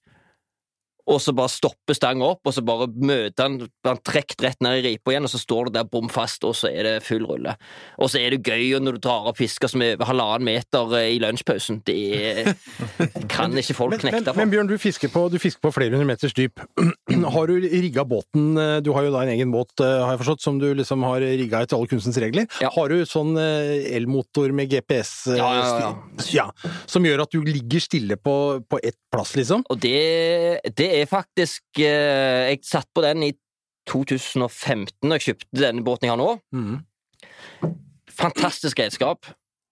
og så bare stopper stanga opp, og så bare møter han Han trekker rett ned i ripa igjen, og så står du der bom fast, og så er det full rulle. Og så er det gøy når du drar opp fisker som er over halvannen meter eh, i lunsjpausen. Det kan ikke folk Men, men, men. Bjørn, du fisker, på, du fisker på flere hundre meters dyp. Har du rigga båten eh, Du har jo da en egen båt, eh, har jeg forstått, som du liksom har rigga etter alle kunstens regler. Ja. Har du sånn eh, elmotor med GPS Ja, ja, som gjør at du ligger stille på, på ett plass, liksom? Og det, det er faktisk Jeg satt på den i 2015 da jeg kjøpte denne båten jeg har nå. Mm. Fantastisk redskap.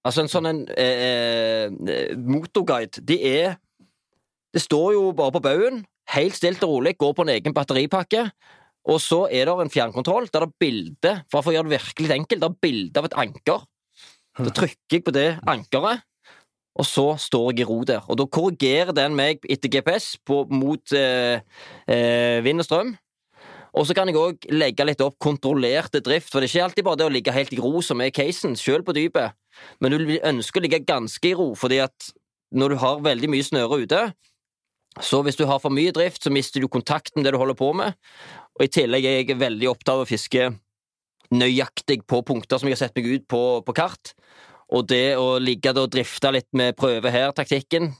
Altså en sånn en eh, motorguide, det er Det står jo bare på baugen, helt stilt og rolig, går på en egen batteripakke. Og så er det en fjernkontroll der det er bilde, for å gjøre det virkelig enkelt, det er bilde av et anker. Da trykker jeg på det ankeret, og så står jeg i ro der. Og da korrigerer den meg etter GPS på, mot eh, eh, vind og strøm. Og så kan jeg òg legge litt opp kontrollerte drift, for det er ikke alltid bare det å ligge helt i ro som er casen, sjøl på dypet. Men du vil ønske å ligge ganske i ro, fordi at når du har veldig mye snøre ute, så hvis du har for mye drift, så mister du kontakten med det du holder på med. Og i tillegg er jeg veldig opptatt av å fiske nøyaktig på punkter som jeg har sett meg ut på, på kart. Og det å ligge og drifte litt med prøve her-taktikken,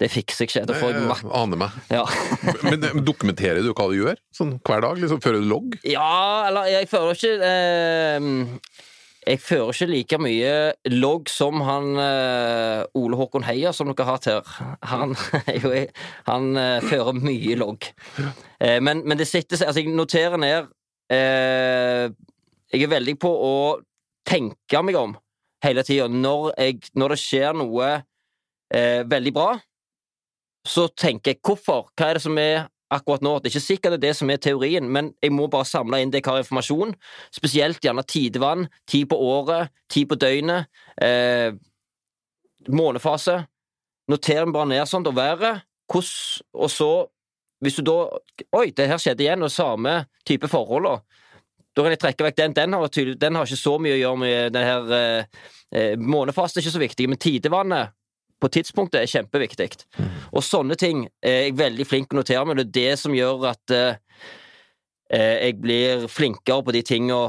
det fikser jeg ikke. Da får jeg Jeg makt. aner meg. Ja. Men men dokumenterer du hva du gjør? Sånn hver dag? liksom Fører du logg? ja, eller jeg fører ikke eh, Jeg fører ikke like mye logg som han uh, Ole Håkon Heier, som dere har hatt her. Han, jo, han uh, fører mye logg. Uh, men, men det sitter seg Altså, jeg noterer ned Jeg er veldig på å tenke meg om hele tida. Når, når det skjer noe veldig bra, så tenker jeg hvorfor? Hva er det som er akkurat nå? Det er ikke sikkert det er det som er teorien, men jeg må bare samle inn det jeg har informasjon. Spesielt gjerne tidevann, tid på året, tid på døgnet, eh, månefase. Noter bare ned sånt, og været. Hvordan Og så, hvis du da Oi, det her skjedde igjen, og samme type forhold, da. Da kan jeg trekke vekk den. Den har, den har ikke så mye å gjøre med den her eh, Månefasen er ikke så viktig, men tidevannet på tidspunktet er kjempeviktig. Og sånne ting er jeg veldig flink til å notere, men det er det som gjør at eh, eh, jeg blir flinkere på de tinga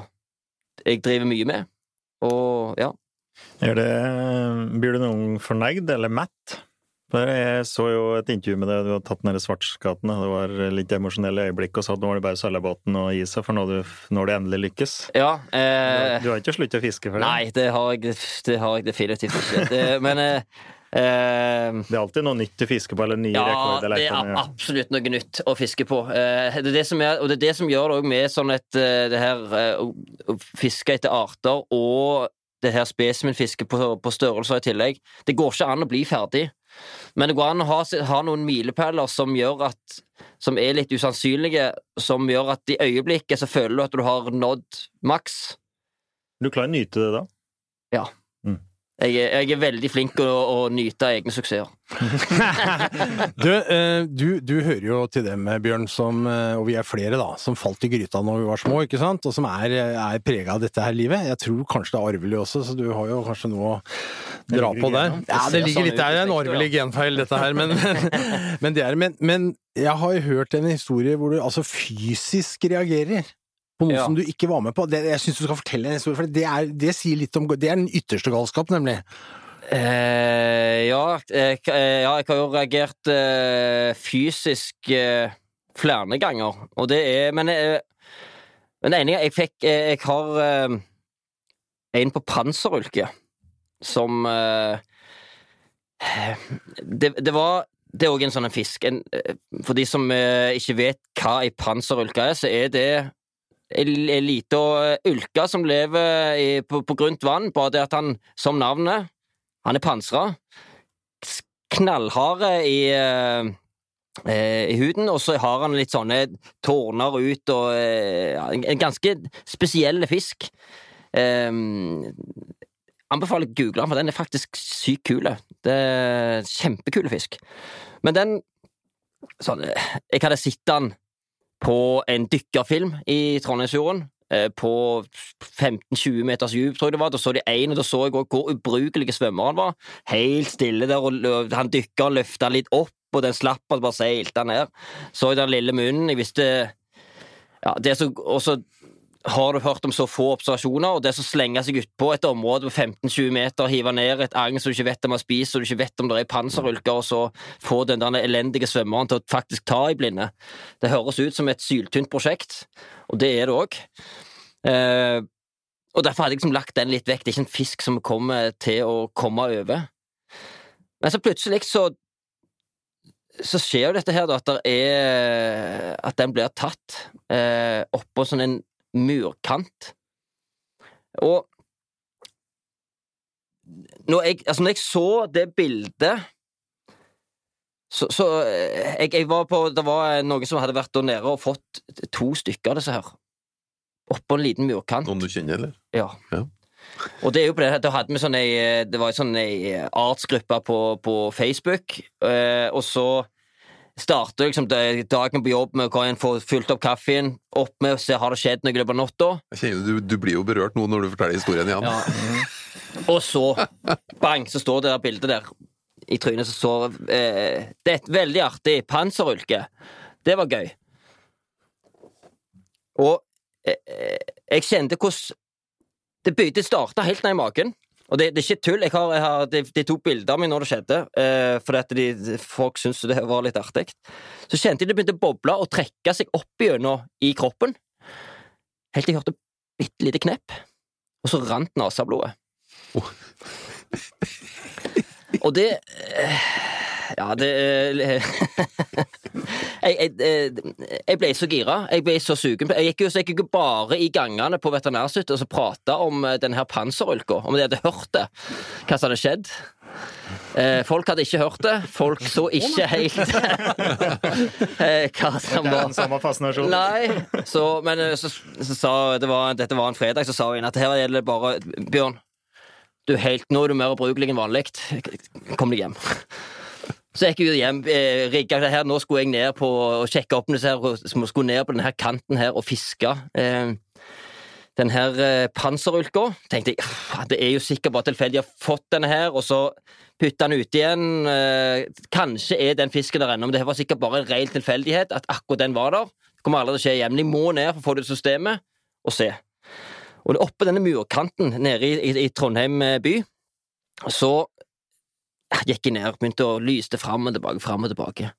jeg driver mye med. Og ja. Det, blir du noen fornøyd eller mett? Jeg så jo et intervju med deg, du har tatt ned Svartsgaten. Det var litt emosjonelle øyeblikk, og sa at nå var det bare å og gi seg for når du, når det endelig lykkes. ja eh, Du har ikke sluttet å fiske for det? Nei, det har jeg, det har jeg definitivt ikke. Det, men eh, eh, Det er alltid noe nytt å fiske på, eller nye Ja, rekorder. det er absolutt noe nytt å fiske på. Eh, det er det som er, og det er det som gjør det med sånn et eh, det her eh, å fiske etter arter og det her spesimenfisket på, på størrelser i tillegg. Det går ikke an å bli ferdig. Men det går an å ha, ha noen milepæler som at Som er litt usannsynlige, som gjør at i øyeblikket så føler du at du har nådd maks. Du klarer å nyte det da? Jeg, er- jeg er veldig flink til å, å nyte egne suksesser. Du, eh, du, du hører jo til dem, Bjørn, som, eh, og vi er flere da, som falt i gryta når vi var små, ikke sant? Og som er, er prega av dette her livet. Jeg tror kanskje det er arvelig også, så du har jo kanskje noe å dra på der. Ja, det ligger sånn litt der. Det er en arvelig genfeil, dette her. Men, men, det er, men, men jeg har hørt en historie hvor du altså fysisk reagerer. På noe Ja. som du ikke var med på. Det, jeg syns du skal fortelle en historie, for det, er, det sier litt om Det er den ytterste galskap, nemlig. Eh, ja, eh, ja, jeg har jo reagert eh, fysisk eh, flere ganger, og det er Men, eh, men det ene jeg fikk eh, Jeg har en på panserulke som eh, det, det var Det er òg en sånn fisk. En, for de som ikke vet hva ei panserulke er, så er det ei lita ulke som lever i, på, på grunt vann, bare det at han, som navnet han er pansra. Knallharde i, eh, eh, i huden, og så har han litt sånne tårner ut og eh, En ganske spesiell fisk. Um, anbefaler å google den, for den er faktisk sykt kul. Det er Kjempekul fisk. Men den sånn, eh, Jeg hadde sett den på en dykkerfilm i Trondheimsfjorden. eh, På 15-20 meters dyp, tror jeg det var. Da så de én, og da så jeg også hvor ubrukelig svømmer han var. Helt stille der, og han dykka og løfta litt opp, og den slapp, han bare seilte ned. Så den lille munnen. Jeg visste ja, det er så, Og så har du hørt om så få observasjoner, og det som slenger seg utpå et område på 15-20 meter, hive ned et agn som du ikke vet om har spist, og du ikke vet om det er panserulker, og så få den der elendige svømmeren til å faktisk ta i blinde. Det høres ut som et syltynt prosjekt, og det er det òg. Eh, og derfor hadde jeg liksom lagt den litt vekk. Det er ikke en fisk som kommer til å komme over. Men så plutselig så så skjer jo dette her, da, at, er, at den blir tatt eh, oppå sånn en murkant. Og når jeg, altså når jeg så det bildet så, så eh, jeg, jeg var på Det var noen som hadde vært der nede og fått to stykker av disse her. Oppå en liten murkant. Noen du kjenner, eller? Ja. Ja. Og det er jo på det, da hadde vi sånn ei Det var ei sånn ei artsgruppe på, på Facebook, eh, og så starter liksom dagen på jobb med å gå inn, få fylt opp kaffen, opp med å se har det skjedd noe i løpet av natta, du, du blir jo berørt nå når du forteller historien igjen. Ja. og så bang, så står det der bildet der i trynet, som sover. eh, Det er et veldig artig panserulke. Det var gøy. Og eh, eh, jeg kjente hvordan det begynte å starte helt ned i magen. Og det, det er ikke tull. Jeg har, jeg har, de, de tok bilder av meg når det skjedde, eh, fordi at de, folk syntes det var litt artig. Så kjente jeg det begynte å boble og trekke seg opp igjennom i kroppen. Helt til jeg hørte bitte lite knepp, og så rant neseblodet. Og det eh, Ja, det eh, jeg, jeg, eh, jeg ble så gira. Jeg ble så sugen. Jeg gikk jo, så jeg gikk bare i gangene på Veterinærsykehuset og så prata om eh, denne her panserulka, om de hadde hørt det, hva som hadde skjedd. Folk hadde ikke hørt det. Folk så ikke helt hva som Det er var den samme fascinasjonen. Nei, så, men så, så sa det var, dette var en fredag, så sa hun at her gjelder det bare Bjørn, du helt, nå er du mer ubrukelig enn vanlig. Kom deg hjem. Så jeg gikk jeg hjem, eh, rigga det her. Nå skulle jeg ned på og sjekke opp her, og skulle ned på denne her kanten her og fiske. Eh, den her eh, panserulka. Tenkte jeg, "Faen, det er jo sikkert bare tilfeldig jeg har fått denne her, og så putte den ut igjen. Eh, kanskje er den fisken der ennå, men det var sikkert bare en ren tilfeldighet at akkurat den var der. Det kommer aldri til å skje igjen. Men må ned for å få det systemet og se. Og oppe denne murkanten nede i, i, i Trondheim eh, by, så gikk jeg ned, begynte å lyste fram og tilbake, fram og tilbake.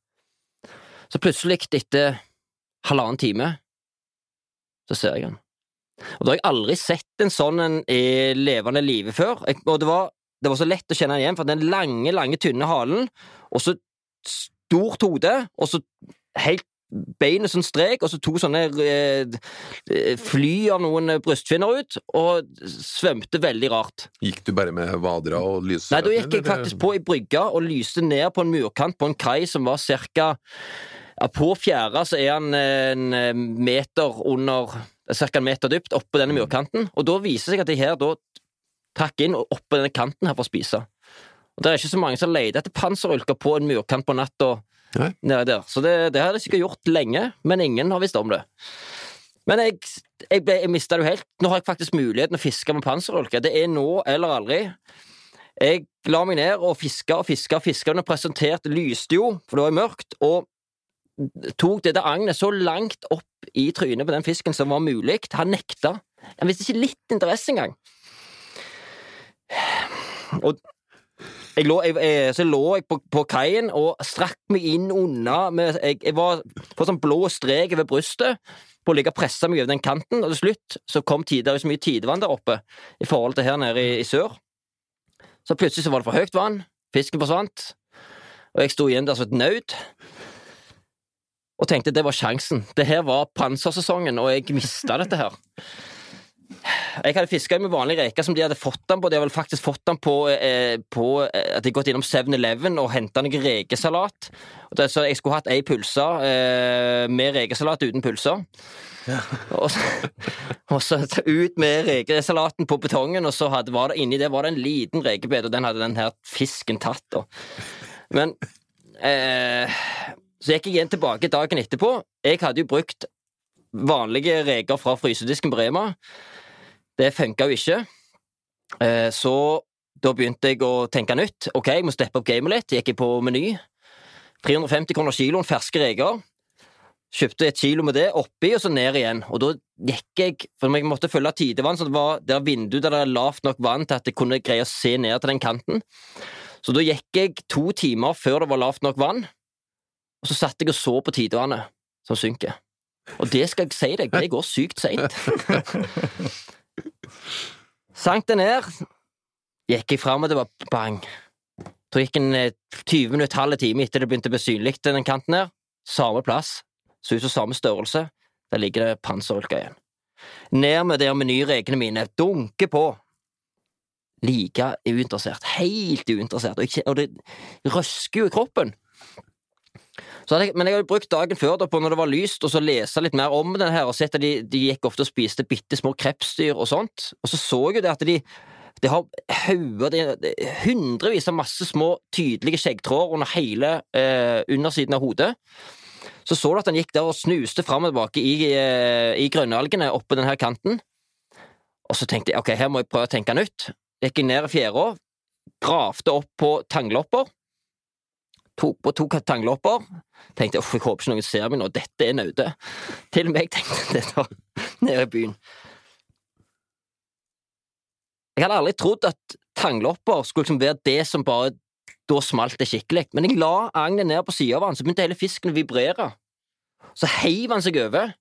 Så plutselig, etter halvannen time, så ser jeg han. Og da har jeg aldri sett en sånn en i levende live før. Og det var, det var så lett å kjenne igjen, for den lange, lange, tynne halen, og så stort hode, og så helt beinet som strek, og så to sånne eh, fly av noen brystfinner ut, og svømte veldig rart. Gikk du bare med vadra og lyset? Nei, da gikk jeg faktisk på i brygga og lyste ned på en murkant på en kai som var cirka ja, På fjæra så er han en meter under Ca. en meter dypt oppå denne murkanten, og da viser det seg at de her da trakk inn og oppå denne kanten her for å spise. Og Det er ikke så mange som leter etter panserulker på en murkant på natta Nede der, så det, det har de sikkert gjort lenge, men ingen har visst om det. Men jeg, jeg, jeg mista det jo helt. Nå har jeg faktisk muligheten å fiske med panserolke. Det er nå eller aldri. Jeg la meg ned og fiska og fiska jeg presenterte, lyste jo, for det var mørkt, og tok det der agnet så langt opp i trynet på den fisken som var mulig. Han nekta. Han viste ikke litt interesse engang. Og jeg lå, jeg, jeg, så lå jeg på, på kaien og strakk meg inn unna med, jeg var på sånn blå strek ved brystet på å ligge og presse meg over den kanten, og til slutt så kom tid, det er så mye tidevann der oppe i forhold til her nede i, i sør. Så plutselig så var det for høyt vann, fisken forsvant, og jeg sto igjen der som et naut. Og tenkte det var sjansen. Det her var pansersesongen, og jeg mista dette her. Jeg hadde fiska med vanlig reke som de hadde fått den på. De hadde vel faktisk fått den på, eh, på eh, at de hadde gått innom 7-Eleven og henta noe rekesalat. Så jeg skulle hatt ei pølse eh, med rekesalat uten pølser. Og, så, og så ut med rekesalaten på betongen, og så hadde, var det inni det var det en liten rekebed, og den hadde den her fisken tatt. Og. Men eh, så gikk jeg igjen tilbake dagen etterpå. Jeg hadde jo brukt vanlige reker fra frysedisken på Rema. Det funka jo ikke. Eh, Så da begynte jeg å tenke nytt. Ok, jeg må steppe opp gamet litt. Gikk jeg på Meny. 350 kroner kiloen ferske reker. Kjøpte et kilo med det oppi, og så ned igjen. Og da gikk jeg For jeg måtte følge tidevann, så det var der vinduet der det er lavt nok vann til at jeg kunne greie å se ned til den kanten. Så da gikk jeg to timer før det var lavt nok vann, og så satt jeg og så på tidevannet som synker. Og det skal jeg si deg, det går sykt seint. Sank det ned, gikk jeg fram, og det var bang. Så gikk en eh, 20 minutter, halv time etter det begynte å bli synlig, den kanten her. Samme plass, så ut som samme størrelse. Der ligger det panserulka igjen. Ned med der menyrekene mine, dunker på. Like uinteressert, helt uinteressert, og det røsker jo i kroppen. Jeg, men jeg hadde brukt dagen før da, på når det var lyst, og så lese litt mer om den her, og sett at de, de gikk ofte og spiste bitte små krepsdyr og sånt, og så så jeg jo det at de de har hauger, hundrevis av masse små, tydelige skjeggtråder under hele eh, undersiden av hodet. Så så du at han gikk der og snuste fram og tilbake i, eh, i grønnalgene oppå denne kanten. Og så tenkte jeg ok, her må jeg prøve å tenke nytt. Gikk jeg ned i fjæra, gravde opp på tanglopper. Tok på to tanglopper. Tenkte uff, jeg håper ikke noen ser meg nå, dette er naude. Til og med jeg tenkte det da, nede i byen. Jeg hadde aldri trodd at tanglopper skulle liksom være det som bare da smalt det skikkelig. Men jeg la agnet ned på sida av han, så begynte hele fisken å vibrere. Så heiv han seg over,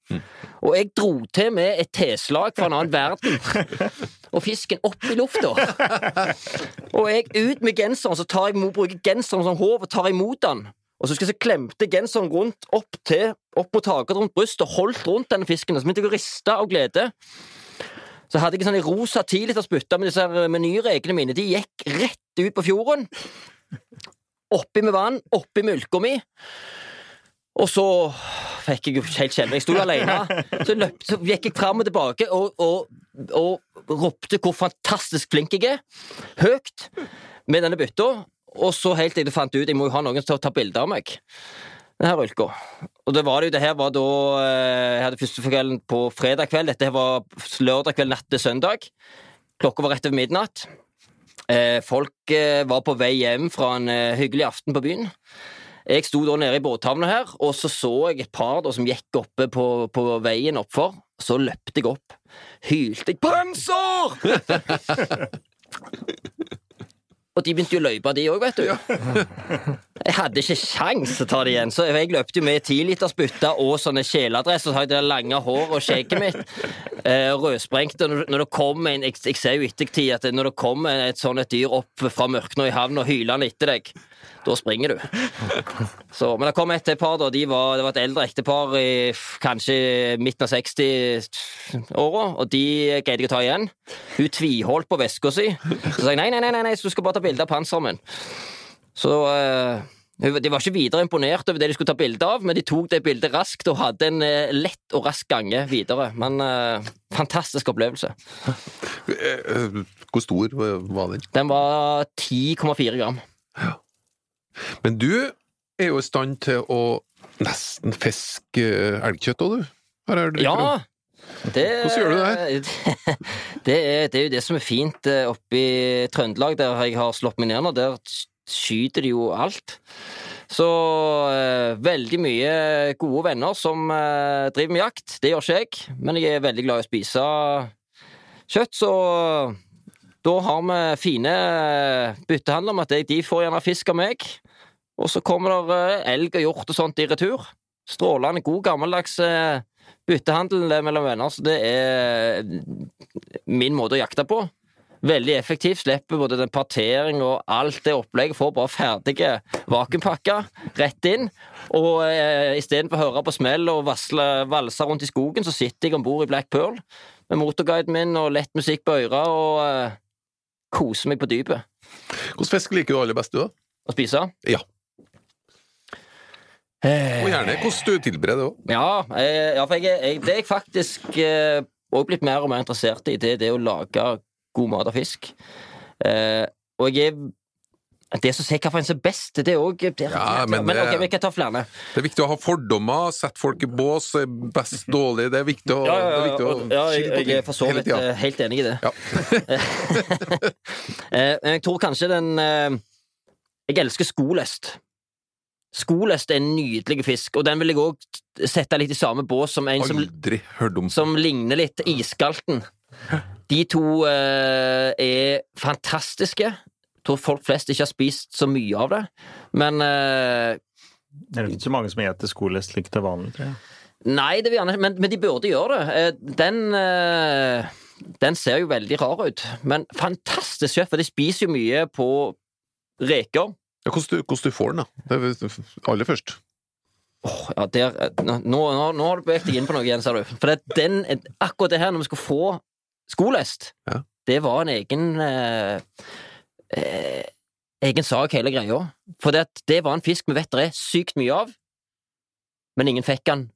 og jeg dro til med et teslag fra en annen verden. Og fisken opp i lufta. Og jeg ut med genseren, så tar jeg, bruker genseren som håv og tar imot den. Og så husker jeg så klemte genseren rundt opp til, opp mot taket rundt brystet og holdt rundt denne fisken. Og så begynte jeg å riste av glede. Så hadde jeg en sånn rosa tilitersbytte med disse menyreglene mine. De gikk rett ut på fjorden. Oppi med vann, oppi mulka mi. Og så fikk jeg jo helt skjelven. Jeg sto alene. Så, løp, så gikk jeg fram og tilbake og, og, og ropte hvor fantastisk flink jeg er. Høyt. Med denne bytta. Og så helt til jeg fant ut jeg må jo ha noen til å ta bilde av meg. Denne ulka. Og det var det jo, det her var da eh, Jeg hadde første kvelden på fredag kveld. Dette her var lørdag kveld natt til søndag. Klokka var rett over midnatt. Eh, folk eh, var på vei hjem fra en hyggelig aften på byen. Jeg sto da nede i båthavna her, og så så jeg et par da som gikk oppe på, på veien oppfor. Så løpte jeg opp. Hylte jeg 'Panser!' og de begynte jo å løype, de òg, vet du. Jeg hadde ikke til å ta det igjen, så jeg løpte jo med tilitersbytter og sånne kjeledresser, så hadde jeg det lange hår og skjegget mitt. Eh, rødsprengt. Og når, det kom en jeg, jeg ser jo ettertid at når det kommer et sånt et dyr opp fra mørket i havn og hyler etter deg, da springer du. Så, men det kom et par, da. De var, det var et eldre ektepar i kanskje midten av 60-åra, og de greide jeg å ta igjen. Hun tviholdt på veska si. Så sa jeg nei, nei, nei, nei, du skal bare ta bilde av panseret min. Så uh, De var ikke videre imponert over det de skulle ta bilde av, men de tok det bildet raskt og hadde en eh, lett og rask gange videre. Men eh, fantastisk opplevelse. Hvor stor var den? Den var 10,4 gram. Men du er jo i stand til å nesten fiske elgkjøtt òg, du? Har er om. Ja! Det, Hvordan gjør du det? Det er, det er jo det som er fint eh, oppe i Trøndelag, der jeg har slått meg ned nå. Der skyter de jo alt. Så eh, veldig mye gode venner som eh, driver med jakt. Det gjør ikke jeg, men jeg er veldig glad i å spise kjøtt, så da har vi fine byttehandler med at de- de får gjerne fisk av meg. Og så kommer det eh, elg og hjort og sånt i retur. Strålende god, gammeldags eh, byttehandel mellom venner, så det er min måte å jakte på. Veldig effektivt. Slipper både den partering og alt det opplegget. Får bare ferdige vakuumpakker rett inn. Og eh, istedenfor å høre på smell og vasle, valse rundt i skogen, så sitter jeg om bord i Black Pearl med motorguiden min og lett musikk på øra og eh, koser meg på dypet. Hvilken fisk liker du aller best, du, da? Å spise. Ja. Og gjerne hvordan du tilbereder det òg. Ja, eh, ja for jeg, jeg, det er jeg faktisk eh, også blitt mer og mer interessert i. Det er det å lage god mat av fisk. Eh, og jeg er Det som sier hvilken som er best, det er òg Ja, men men det- vi kan ta flere. Det er viktig å ha fordommer, sette folk i bås, er best dårlig Det er viktig å, Ja, ja, ja, viktig å ja, jeg, jeg er for så vidt eh, helt enig i det. Eh, jeg tror kanskje den eh, Jeg elsker skolest. Skolest er en nydelig fisk, og den vil jeg òg sette litt i samme bås som en som som ligner litt iskalten. De to eh, er fantastiske. Tror folk flest ikke har spist så mye av det, men eh, Det er ikke så mange som spiser skolest det er vanlig, tror jeg. Nei, det vil gjerne, men, men de burde gjøre det. Eh, Den eh, Den ser jo veldig rar ut, men fantastisk kjøtt, for de spiser jo mye på reker. ja, hvordan, du, hvordan du får den, da. Det er aller først. Oh, ja, der, eh, nå, nå, nå har du beveget deg inn på noe igjen, ser du. For det, den, akkurat det her, når vi skal få skolest, Ja. det var en egen eh, eh, egen sak, hele greia. For det, det var en fisk vi vet det er sykt mye av, men ingen fikk den,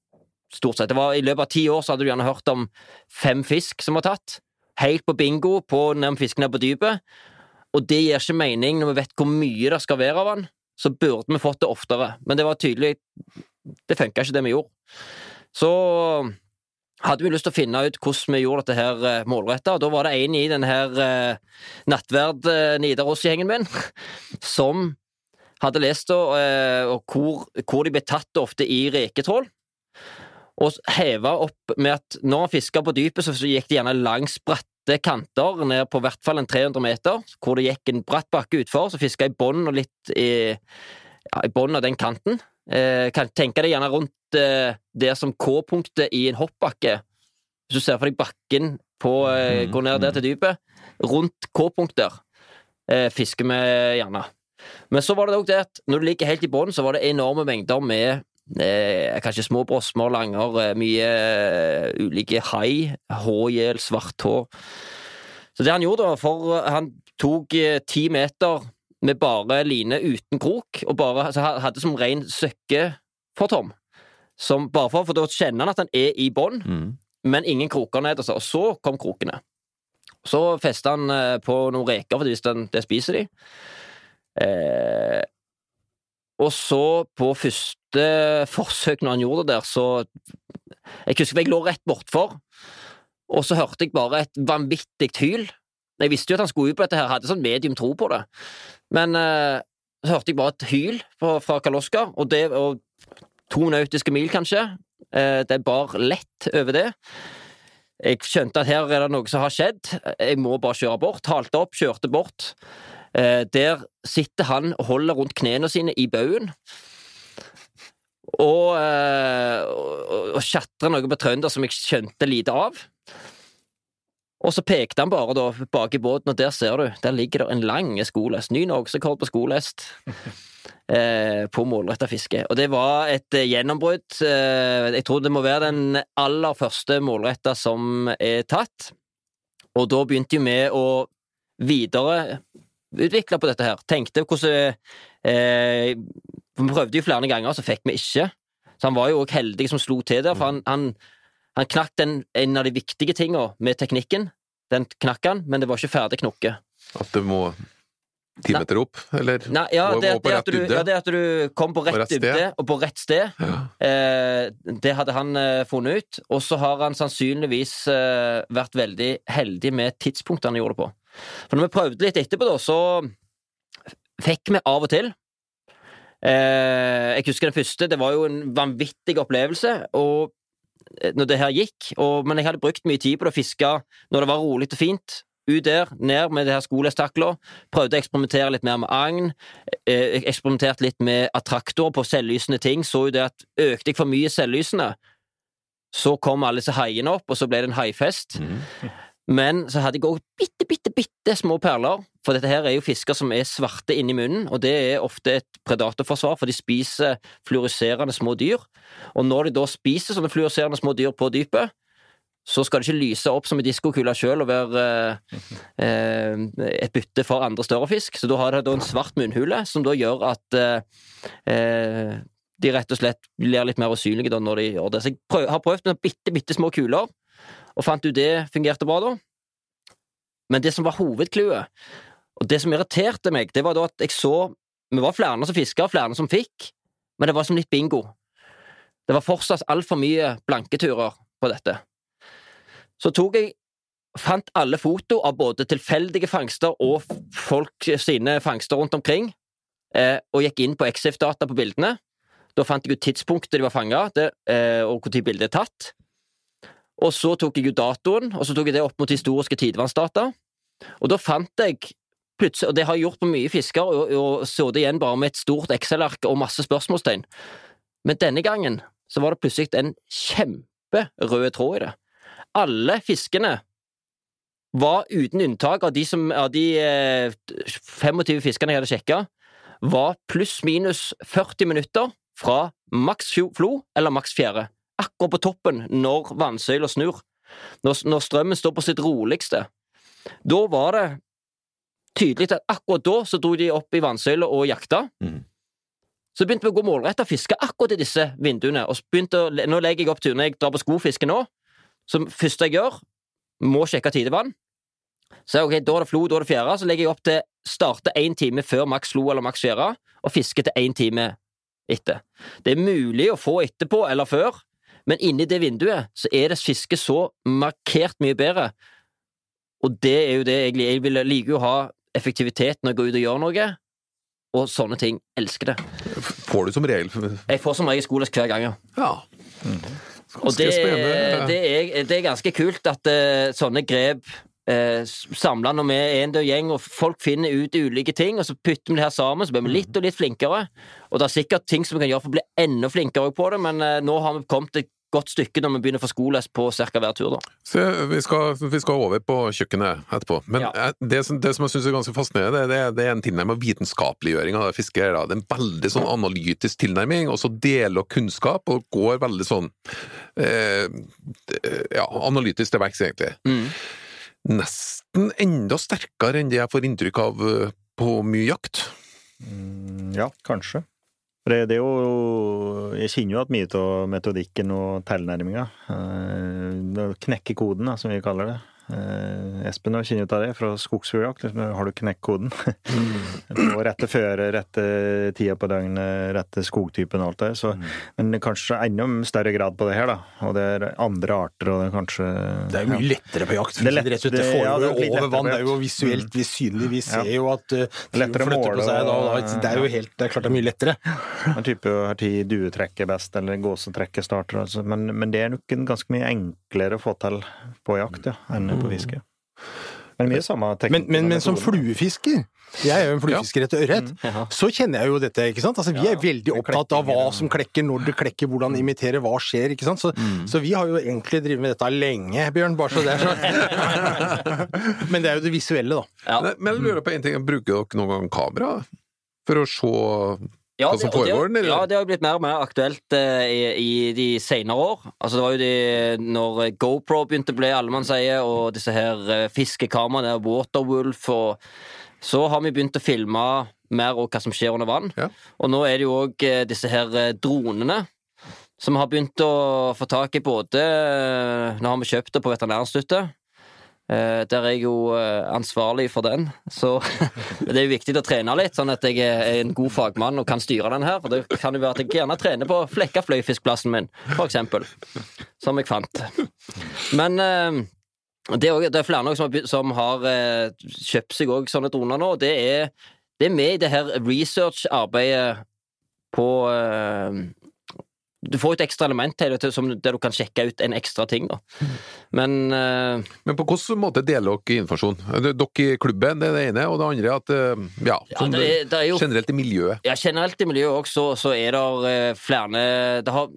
stort sett. Det var I løpet av ti år så hadde du gjerne hørt om fem fisk som var tatt, helt på bingo på når fisken er på dypet, og det gir ikke mening når vi vet hvor mye det skal være av den. Så burde vi fått det oftere, men det var tydelig det funka ikke, det vi gjorde. Så hadde vi lyst til å finne ut hvordan vi gjorde dette her eh, målretta, og da var det en i denne her eh, nattverd eh, Nidaros-gjengen min som hadde lest eh, og hvor, hvor de ble tatt ofte i reketrål. Og heva opp med at når han fiska på dypet, så gikk de gjerne langs bratte kanter, ned på hvert fall en 300 meter, hvor det gikk en bratt bakke utfor, så fiska i bånn og litt i, ja, i bånn av den kanten. Eh, kan tenke deg gjerne rundt eh, det som K-punktet i en hoppbakke. Hvis du ser for deg bakken på, eh, Mhm, går ned der til dypet, rundt K-punkt der, eh, fisker vi gjerne. Men så var det òg det at når du ligger helt i bunnen, så var det enorme mengder med eh, kanskje små brosmer, langer, eh, mye eh, ulike hai, hågjel, svarthå. Så det han gjorde, da, for han tok ti meter med bare line uten krok, og bare altså, hadde som ren Tom. Som bare for, for da kjenner han at han er i bånn, Mm. men ingen kroker nederst, og så kom krokene. Så festa han eh, på noen reker, for hvis den, det spiser de. Eh, og så, på første forsøk når han gjorde det der, så Jeg husker jeg lå rett bortfor, og så hørte jeg bare et vanvittig hyl. Jeg visste jo at han skulle ut på dette her, hadde sånn medium tro på det. Men eh, så hørte jeg bare et hyl fra, fra Kaloska, og, og to nautiske mil, kanskje. Eh, det bar lett over det. Jeg skjønte at her er det noe som har skjedd. Jeg må bare kjøre bort. Halte opp, kjørte bort. Eh, der sitter han og holder rundt knærne sine i baugen. Og, eh, og, og tjatrer noe på trønder som jeg skjønte lite av. Og så pekte han bare da bak i båten, og der ser du, der ligger det en lang skolest. Ny norgesrekord på skolest. Eh, på målretta fiske. Og det var et eh, gjennombrudd. Eh, jeg tror det må være den aller første målretta som er tatt. Og da begynte vi å videreutvikle på dette her. Tenkte hvordan eh, Vi prøvde jo flere ganger, så fikk vi ikke. Så han var jo òg heldig som slo til der, for han, han, han knakk den, en av de viktige tinga med teknikken. Den knakk han, men det var ikke ferdig knokke. At du må ti meter opp, eller? Nei, ja, Og- det, må på det, at du, ja, det at du kom på rett, rett dybde og på rett sted, Ja. eh, det hadde han eh, funnet ut. Og så har han sannsynligvis eh, vært veldig heldig med tidspunktet han gjorde det på. For når vi prøvde litt etterpå, da, så fikk vi av og til eh, Jeg husker den første, det var jo en vanvittig opplevelse. og når det her gikk, og, men jeg hadde brukt mye tid på det å fiske når det var rolig og fint. Ut der, ned med det her skolestakla. Prøvde å eksperimentere litt mer med agn. Eh, eksperimenterte litt med attraktorer på selvlysende ting. Så jo det at økte jeg for mye selvlysende, så kom alle disse haiene opp, og så ble det en haifest. Mm. Men så hadde jeg òg bitte, bitte, bitte små perler. For dette her er jo fisker som er svarte inni munnen, og det er ofte et predatorforsvar, for de spiser fluoriserende små dyr. Og når de da spiser sånne fluoriserende små dyr på dypet, så skal det ikke lyse opp som en diskokule sjøl og være eh, et bytte for andre større fisk. Så da har det da en svart munnhule, som da gjør at eh, eh, de rett og slett blir litt mer usynlige da når de gjør det. Så jeg prøv, har prøvd med bitte, bitte små kuler, og fant ut det fungerte bra da. Men det som var hovedclouet, og det som irriterte meg, det var da at jeg så Vi var flere som fiska, flere som fikk, men det var som litt bingo. Det var fortsatt altfor mye blanketurer på dette. Så tok jeg Fant alle foto av både tilfeldige fangster og folk sine fangster rundt omkring, eh, og gikk inn på Exif-data på bildene. Da fant jeg ut tidspunktet de var fanga, eh, og når bildet er tatt. Og så tok jeg ut datoen, og så tok jeg det opp mot historiske tidevannsdata. Og da fant jeg plutselig, og det har jeg gjort på mye fisker, og, og så det igjen bare med et stort Excel-ark og masse spørsmålstegn. Men denne gangen så var det plutselig en kjemperød tråd i det. Alle fiskene var uten unntak av de, som, av de eh, 25 fiskene jeg hadde sjekka, var pluss-minus 40 minutter fra maks flo eller maks fjære. Akkurat på toppen når vannsøyla snur. Når, når strømmen står på sitt roligste. Da var det tydelig at akkurat da så dro de opp i vannsøyla og jakta. Mm. Så begynte vi å gå målretta og fiske akkurat i disse vinduene. Og begynte å, nå legger jeg opp tur når jeg drar på skofiske nå. som første jeg gjør, må sjekke tidevann. Så ok, da er det flo, da er det fjære. Så legger jeg opp til starte én time før maks flo eller maks fjære, og fiske til én time etter. Det er mulig å få etterpå eller før, men inni det vinduet så er det fisket så markert mye bedre. Og det er jo det jeg, jeg vil, liker jo å ha effektivitet når jeg går ut og gjør noe, og sånne ting. Elsker det. Får du som regel Jeg får som regel skoles hver gang, ja. Ja. Og det, det, er, det er ganske kult at uh, sånne grep uh, samla når vi er en død gjeng, og folk finner ut ulike ting, og så putter vi det her sammen, så blir vi litt og litt flinkere. Og det er sikkert ting som vi kan gjøre for å bli enda flinkere på det, men eh, nå har vi kommet et godt stykke når vi begynner å få skoles på ca. hver tur, da. Så vi skal, vi skal over på kjøkkenet etterpå. Men Ja. eh, det, som, det som jeg syns er ganske fascinerende, det, det er en tilnærmet vitenskapeliggjøring av fisket. Det er en veldig sånn analytisk tilnærming, og så deler kunnskap, og går veldig sånn eh, ja, analytisk til verks, egentlig. Mm. Nesten enda sterkere enn det jeg får inntrykk av eh, på mye jakt. Mm, Ja, kanskje. Det, det er jo Jeg kjenner jo at mye av metodikken og tilnærminga uh, Knekke koden, da, som vi kaller det. Eh, Espen har kjenner ut av det fra skogsfugljakt. Har du knekt koden? på rette føre, rette tida på døgnet, rette skogtypen og alt det. Så, Men kanskje enda større grad på det her, da. Og det er andre arter, og det er kanskje Det er jo mye lettere på jakt. Det lett- det det- ja, foregår det jo over vann. Det er jo visuelt vi synlig. Vi ser Ja. jo at uh, lettere flytter på måle seg. Da, da, det er jo helt, det er klart det er mye lettere. En type har tid duetrekk er best, eller gåsetrekket starter, altså. men, men det er nok en ganske mye enklere å få til på jakt ja, enn på fiske. Men mye samme teknikk. Men, men, men som fluefisker jeg er jo en fluefisker etter ørret. Ja. Så kjenner jeg jo dette, ikke sant. Altså, vi er veldig opptatt av hva som klekker, når det klekker, hvordan imitere, hva skjer, ikke sant. Så, så vi har jo egentlig drevet med dette lenge, Bjørn, bare så det er sånn. Men det er jo det visuelle, da. Ja. Men- Men jeg lurer på en ting, bruker dere noen gang kamera for å se Ja, det- det- foregår. Ja, det har blitt mer og mer aktuelt eh, i, i de senere år. Altså, det var jo de når GoPro begynte å bli allemannseie, og disse her eh, fiskekameraene, Waterwolf, og så har vi begynt å filme mer og hva som skjer under vann. Ja. Og nå er det jo òg disse her eh, dronene. Som har begynt å få tak i både eh, Nå har vi kjøpt det på Veterinærinstituttet. Eh, Der er jeg jo eh, ansvarlig for den, så det er jo viktig å trene litt, sånn at jeg er en god fagmann og kan styre den her. For det kan jo være at jeg gjerne trener på Flekkafløyfiskplassen min, for eksempel. Som jeg fant. Men eh, det er, også, det er flere som har, som har kjøpt seg òg sånne droner nå. Det er, det er med i det her research-arbeidet på Du får et ekstra element til det, som- der du kan sjekke ut en ekstra ting. Da. Men uh, Men på hvilken måte deler dere informasjon? Dere i klubben, det er det ene, og det andre at eh, ja, ja, det, det er jo generelt i miljøet. Ja, generelt i miljøet også, så, så er det eh, flere det, har,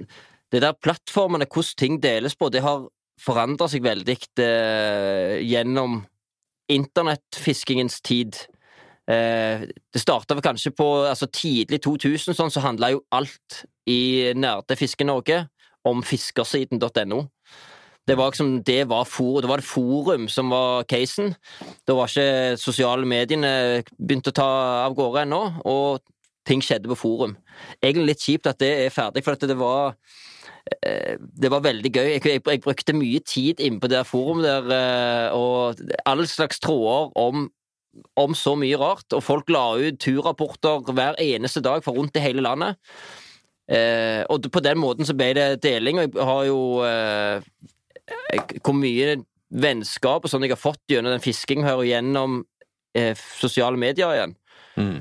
det der plattformene, hvordan ting deles på, det har forandra seg veldig eh, gjennom internettfiskingens tid. Eh, det starta kanskje på altså tidlig 2000, sånn, så handla jo alt i Nerdefiske-Norge om fiskersiden.no. Det var liksom, det var, for, det var forum som var casen. Da var ikke sosiale mediene begynt å ta av gårde ennå, og ting skjedde på forum. Egentlig litt kjipt at det er ferdig, for det var eh, det var veldig gøy. Jeg, jeg, jeg brukte mye tid inne på det forumet der, eh, og all slags tråder om, om så mye rart. Og folk la ut turrapporter hver eneste dag fra rundt i hele landet. Eh, og på den måten så ble det deling, og jeg har jo eh, Hvor mye vennskap og sånn jeg har fått gjennom den fiskingen her og gjennom eh, sosiale medier igjen. Mm.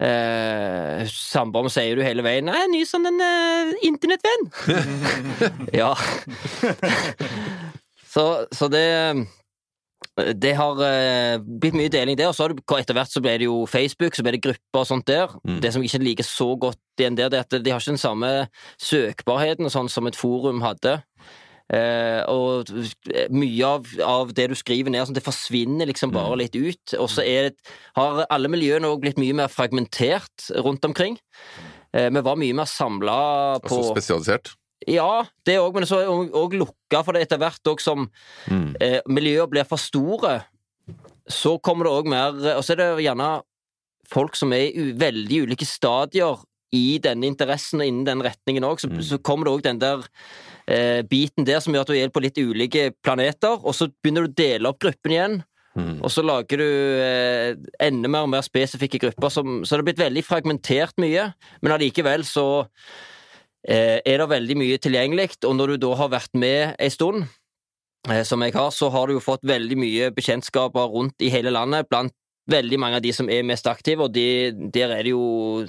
Eh, Samboeren sier du hele veien 'Nei, ny sånn en eh, internettvenn'. ja. så, så det Det har eh, blitt mye deling der. Og så har det, etter hvert så ble det jo Facebook, så ble det grupper og sånt der. Mm. Det som jeg ikke liker så godt igjen der, det er at de har ikke den samme søkbarheten og sånn som et forum hadde. Eh, og mye av, av det du skriver ned, sånn, det forsvinner liksom bare litt ut. Og så har alle miljøene òg blitt mye mer fragmentert rundt omkring. Eh, vi var mye mer samla på Altså spesialisert. Ja, det òg, men så òg lukka for det etter hvert òg som Mm. eh, miljøet blir for store. Så kommer det òg mer Og så er det gjerne folk som er i veldig ulike stadier i denne interessen og innen den retningen òg. Så, Mm. så kommer det òg den der eh, biten der som gjør at du er på litt ulike planeter, og så begynner du å dele opp gruppen igjen. Mm. Og så lager du eh, enda mer og mer spesifikke grupper, som, så det har blitt veldig fragmentert mye. Men allikevel så er det veldig mye tilgjengelig, og når du da har vært med ei stund, eh, som jeg har, så har du jo fått veldig mye bekjentskaper rundt i hele landet, blant veldig mange av de som er mest aktive, og de, der er det jo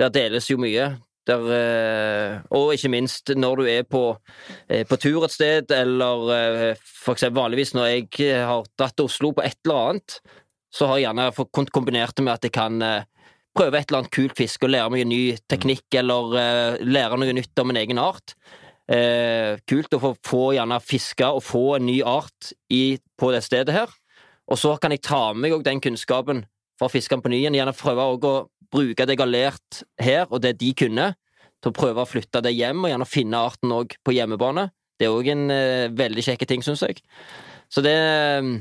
Der deles jo mye. Der, eh, og ikke minst når du er på, eh, på tur et sted, eller eh, for eksempel vanligvis når jeg har dratt til Oslo på et eller annet, så har jeg gjerne kombinert det med at jeg kan eh, prøve et eller annet kult fiske og lære meg en ny teknikk, eller uh, lære noe nytt om en egen art. Uh, kult å få, få gjerne fiske og få en ny art i, på det stedet her. Og så kan jeg ta med meg den kunnskapen fra fiskeren på ny igjen. Gjerne prøve å bruke det jeg har lært her, og det de kunne, til å prøve å flytte det hjem, og gjerne finne arten òg på hjemmebane. Det er òg en uh, veldig kjekk ting, syns jeg. Så det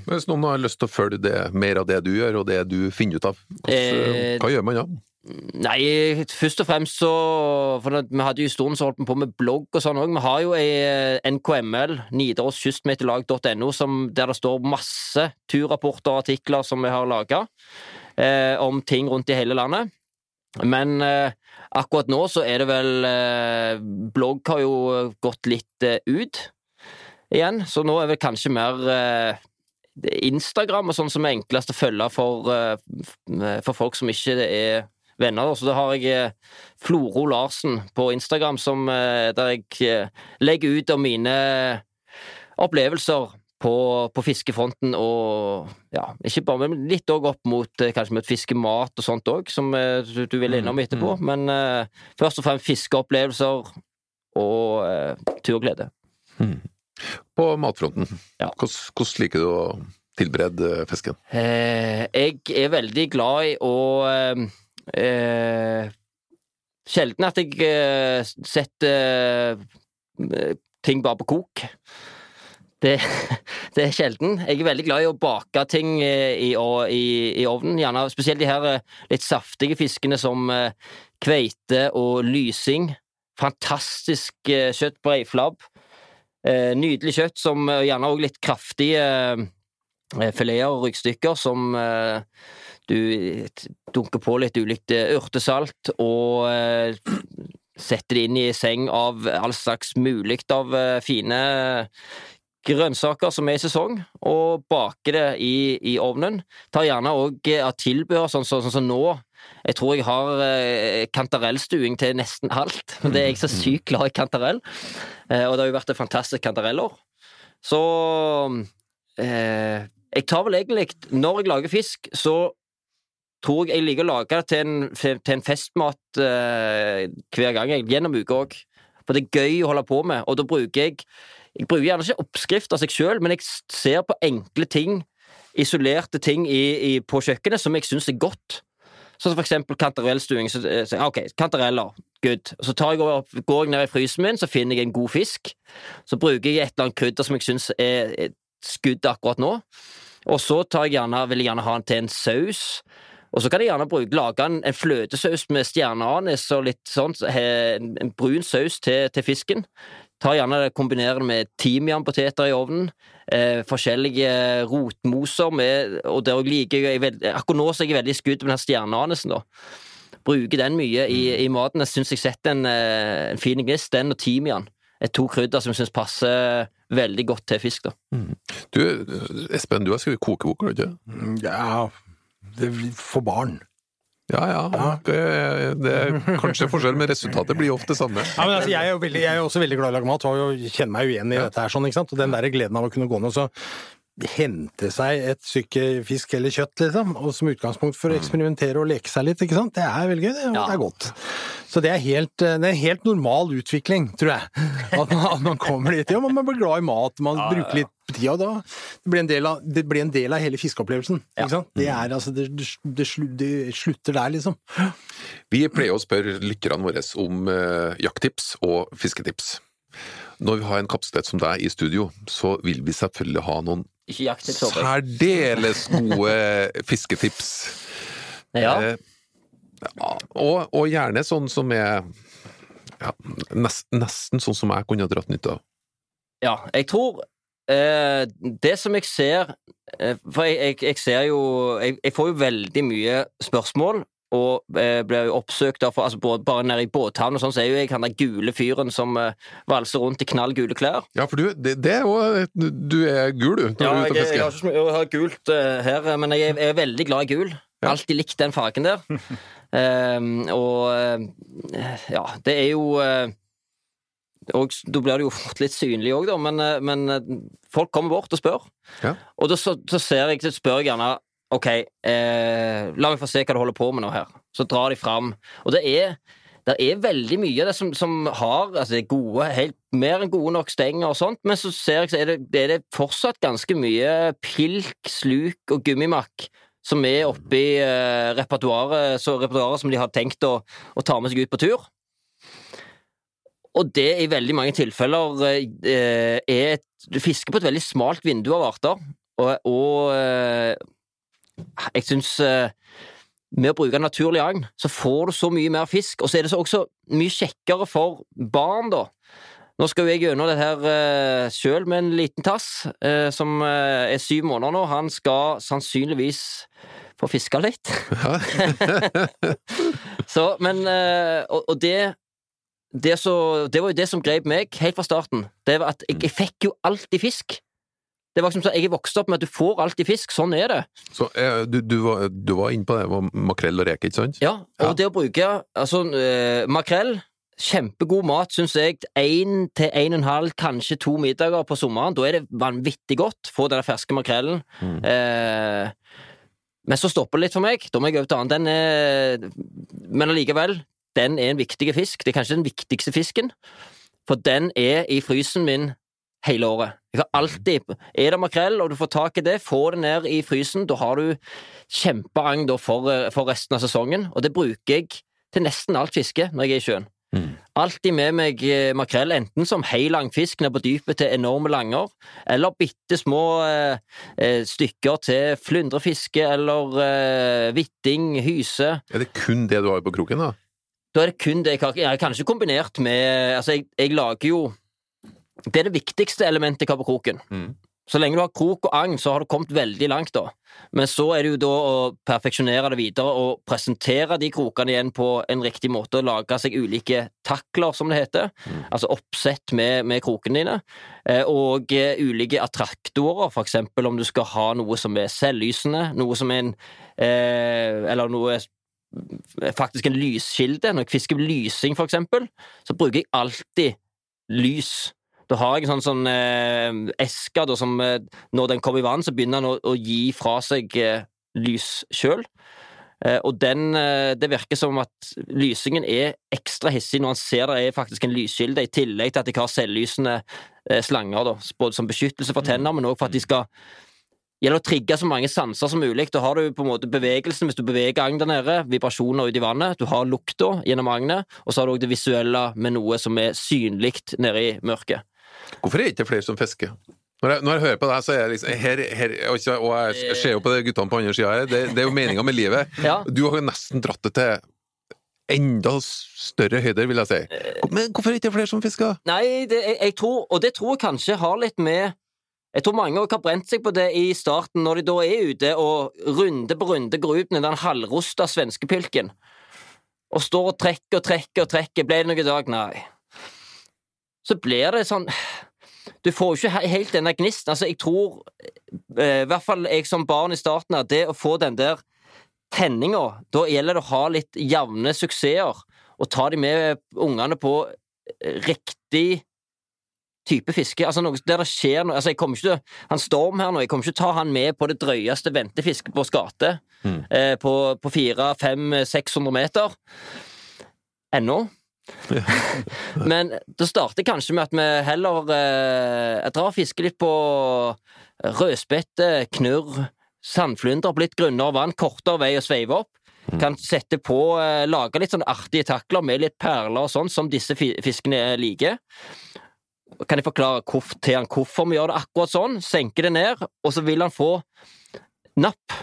Hvis noen har lyst til å følge det, mer av det du gjør, og det du finner ut av, hva, Eh, hva gjør man da? Nei, først og fremst så For vi hadde jo i stolen så holdt vi på med blogg og sånn òg. Vi har jo ei eh, NKML, nidaroskystemeteorlag.no, der det står masse turrapporter og artikler som vi har laga eh, om ting rundt i hele landet. Men eh, akkurat nå så er det vel eh, Blogg har jo gått litt eh, ut igjen, så nå er vel kanskje mer eh, Instagram og sånn som er enklest å følge for, eh, for folk som ikke er venner. Så da har jeg eh, Floro Larsen på Instagram, som, eh, der jeg legger ut om mine opplevelser på, på fiskefronten, og ja, ikke bare, men litt òg opp mot kanskje mot fiskemat og sånt òg, som du, du vil innom etterpå. Men uh, først og fremst fiskeopplevelser og uh, turglede. På matfronten, Ja. hvordan, liker du å tilberede fisken? Eh, jeg er veldig glad i å eh, eh, Sjelden at jeg eh, setter eh, ting bare på kok. Det, det er sjelden. Jeg er veldig glad i å bake ting eh, i, i, i ovnen. Gjerne spesielt de her eh, litt saftige fiskene som eh, kveite og lysing. Fantastisk eh, kjøtt på reiflabb. Eh, nydelig kjøtt som eh, gjerne òg litt kraftige eh, fileter og ryggstykker som eh, du dunker på litt ulikt eh, urtesalt og eh, setter det inn i seng av all slags mulig av eh, fine grønnsaker som er i sesong, og baker det i, i ovnen. Tar gjerne òg tilbehør, sånn som sånn, som nå. Jeg tror jeg har eh, kantarellstuing til nesten alt. Det er jeg så sykt glad i kantarell. Eh, og det har jo vært et fantastisk kantarellår. Så eh, Jeg tar vel egentlig Når jeg lager fisk, så tror jeg jeg liker å lage det til en, til en festmat eh, hver gang, jeg, gjennom uka òg. For det er gøy å holde på med, og da bruker jeg Jeg bruker gjerne ikke oppskrift av seg sjøl, men jeg ser på enkle ting, isolerte ting i, i, på kjøkkenet som jeg syns er godt. Sånn som for eksempel kantarellstuing. Så, eh, så, ok, kantareller, good. Så jeg opp, går jeg ned i frysen min, så finner jeg en god fisk. Så bruker jeg et eller annet krydder som jeg syns er, er skudd akkurat nå. Og så jeg gjerne, vil jeg gjerne ha den til en saus. Og så kan jeg gjerne bruke, lage en, en fløtesaus med stjerneanis og litt sånn, en, en brun saus til, til fisken. Ta gjerne det, Kombinere det med timianpoteter i ovnen. Eh, forskjellige rotmoser med Og der liker jeg veld- Akkurat nå så er jeg veldig skudd med den stjerneanisen, da. Bruker den mye i, i maten. Jeg syns jeg setter en, eh, en fin gnist. Den og timian er to krydder som jeg syns passer veldig godt til fisk. da. Du, Espen, du har skrevet kokebok, har du ikke? Ja, det, for barn. Ja, ja. Det, det er kanskje forskjell, men resultatet blir ofte det samme. Ja, men altså, jeg, er jo veldig, jeg er også veldig glad i å lage mat, og kjenner meg jo igjen i dette her. sånn, ikke sant? Og den der gleden av å kunne gå ned så hente seg et stykke fisk eller kjøtt, liksom, og som utgangspunkt for å eksperimentere og leke seg litt, ikke sant? Det er veldig gøy, det, Ja. det er godt. Så det er, helt, det er en helt normal utvikling, tror jeg. At man, at man kommer dit. Ja, man blir glad i mat, man bruker litt tid, og da det blir en del av, det blir en del av hele fiskeopplevelsen. Ja. Ikke sant? Det, er, altså, det, det, slutter der, liksom. Vi pleier å spørre lytterne våre om eh, jakttips og fisketips. Når vi har en kapasitet som deg i studio, så vil vi selvfølgelig ha noen Ikke jakttips, håper jeg. særdeles gode fisketips. Ja. Eh, og, og gjerne sånn som er ja, nest, nesten sånn som jeg kunne dratt nytte av. Ja, jeg tror eh, Det som jeg ser eh, For jeg, jeg, jeg ser jo jeg, jeg får jo veldig mye spørsmål, og ble blir jo oppsøkt av altså både, Bare nede i båthavn og sånn, så er jo jeg han der gule fyren som eh, valser rundt i knall gule klær. Ja, for du, det, det er jo Du er gul, du, når Ja, du er ute og jeg, jeg, fisker. har, ikke jeg har gult uh, her, men jeg jeg er veldig glad i gul. Alltid likt den fargen der. um, og eh, ja, det er jo uh, og Da blir det jo fort litt synlig òg, da, men, eh, men eh, folk kommer bort og spør. Ja. Og da så, så ser jeg, så spør jeg gjerne OK, eh, la meg få se hva du holder på med nå her. Så drar de fram. Og det er det er veldig mye av det som, som har altså det er gode, helt, mer enn gode nok stenger og sånt, men så ser jeg så er det, er det fortsatt ganske mye pilk, sluk og gummimakk som er oppi eh, repertoaret, repertoaret som de har tenkt å, å ta med seg ut på tur. Og det i veldig mange tilfeller eh, er et Du fisker på et veldig smalt vindu av arter, og, og eh, jeg syns eh, med å bruke naturlig agn, så får du så mye mer fisk, og så er det så også mye kjekkere for barn, da. Nå skal jo jeg gjennom det her uh, sjøl med en liten tass, eh, som eh, er syv måneder nå. Han skal sannsynligvis få fiska litt. så, men eh, Og, og det det, så, det var jo det som grep meg helt fra starten. Det var at jeg, jeg fikk jo alltid fisk. Det var som så, Jeg er vokst opp med at du får alltid fisk. Sånn er det. Så eh, du, du, var, du var inne på det, det var makrell og reke, ikke sant? Ja, og Ja. det å bruke altså, eh, makrell kjempegod mat, syns jeg. Én til en og en halv, kanskje to middager på sommeren. Da er det vanvittig godt. Få den ferske makrellen. Eh, men så stopper det litt for meg. Da må jeg over til annen. Den er Men allikevel, den er en viktig fisk. Det er kanskje den viktigste fisken. For den er i frysen min hele året. Alltid Er det makrell, og du får tak i det, få det ned i frysen, da har du kjempeagn for, for resten av sesongen. Og det bruker jeg til nesten alt fiske når jeg er i sjøen. Alltid med meg eh, makrell, enten som hei lang fisk ned på dypet til enorme langer, eller bitte små eh, eh, stykker til flyndrefiske eller eh, hvitting, hyse. Er det kun det du har på kroken, da? Da er det kun det jeg har. Jeg kan kanskje kombinert med Altså, jeg, jeg lager jo Det er det viktigste elementet jeg har på kroken. Mm. Så lenge du har krok og agn, så har du kommet veldig langt, da. Men så er det jo da å perfeksjonere det videre og presentere de krokene igjen på en riktig måte, og lage seg ulike takler, som det heter. Altså oppsett med, med krokene dine. Eh, og eh, ulike attraktorer, for eksempel om du skal ha noe som er selvlysende, noe som er en eh, Eller noe faktisk en lyskilde. Når jeg fisker lysing, for eksempel, så bruker jeg alltid lys. Da har jeg en sånn, sånn eh, eske da, som eh, når den kommer i vann, så begynner den å, å gi fra seg eh, lys sjøl. Eh, og den, eh, det virker som at lysingen er ekstra hissig når han ser det er faktisk en lyskilde, i tillegg til at jeg har selvlysende eh, slanger, da, både som beskyttelse for tenner, men òg for at de skal gjelder å trigge så mange sanser som mulig. Da har du på en måte bevegelsen hvis du beveger agnet der nede, vibrasjoner ute i vannet, du har lukta gjennom agnet, og så har du òg det visuelle med noe som er synlig nede i mørket. Hvorfor er det ikke flere som fisker? Når jeg, når jeg hører på deg, så er jeg liksom her, her, og jeg ser jo på de guttene på andre sida her, det, det er jo meninga med livet. Ja. Du har jo nesten dratt det til enda større høyder, vil jeg si. Men hvorfor er det ikke flere som fisker? Nei, det, jeg, tror, og det tror jeg kanskje har litt med Jeg tror mange har brent seg på det i starten, når de da er ute og runde på runde går ut med den halvrosta svenskepilken, og står og trekker og trekker og trekker. Ble det noe i dag? Nei. Så blir det sånn Du får jo ikke helt denne gnisten. Altså, jeg tror, eh, i hvert fall jeg som barn i starten, at det å få den der tenninga, da gjelder det å ha litt jevne suksesser, og ta de med ungene på riktig type fiske. Altså noe der det skjer noe altså jeg kommer ikke til, Han Storm her nå, jeg kommer ikke til å ta han med på det drøyeste ventefisket på skate. Mm. Eh, på, på 400-500-600 meter. Ennå. Men det starter kanskje med at vi heller eh, Jeg drar og fisker litt på rødspette, knurr, sandflyndre på litt grunnere vann, kortere vei å sveive opp. Kan sette på, eh, lage litt sånn artige takler med litt perler og sånn, som disse fiskene liker. Kan jeg forklare til han hvorfor vi gjør det akkurat sånn? Senke det ned, og så vil han få napp.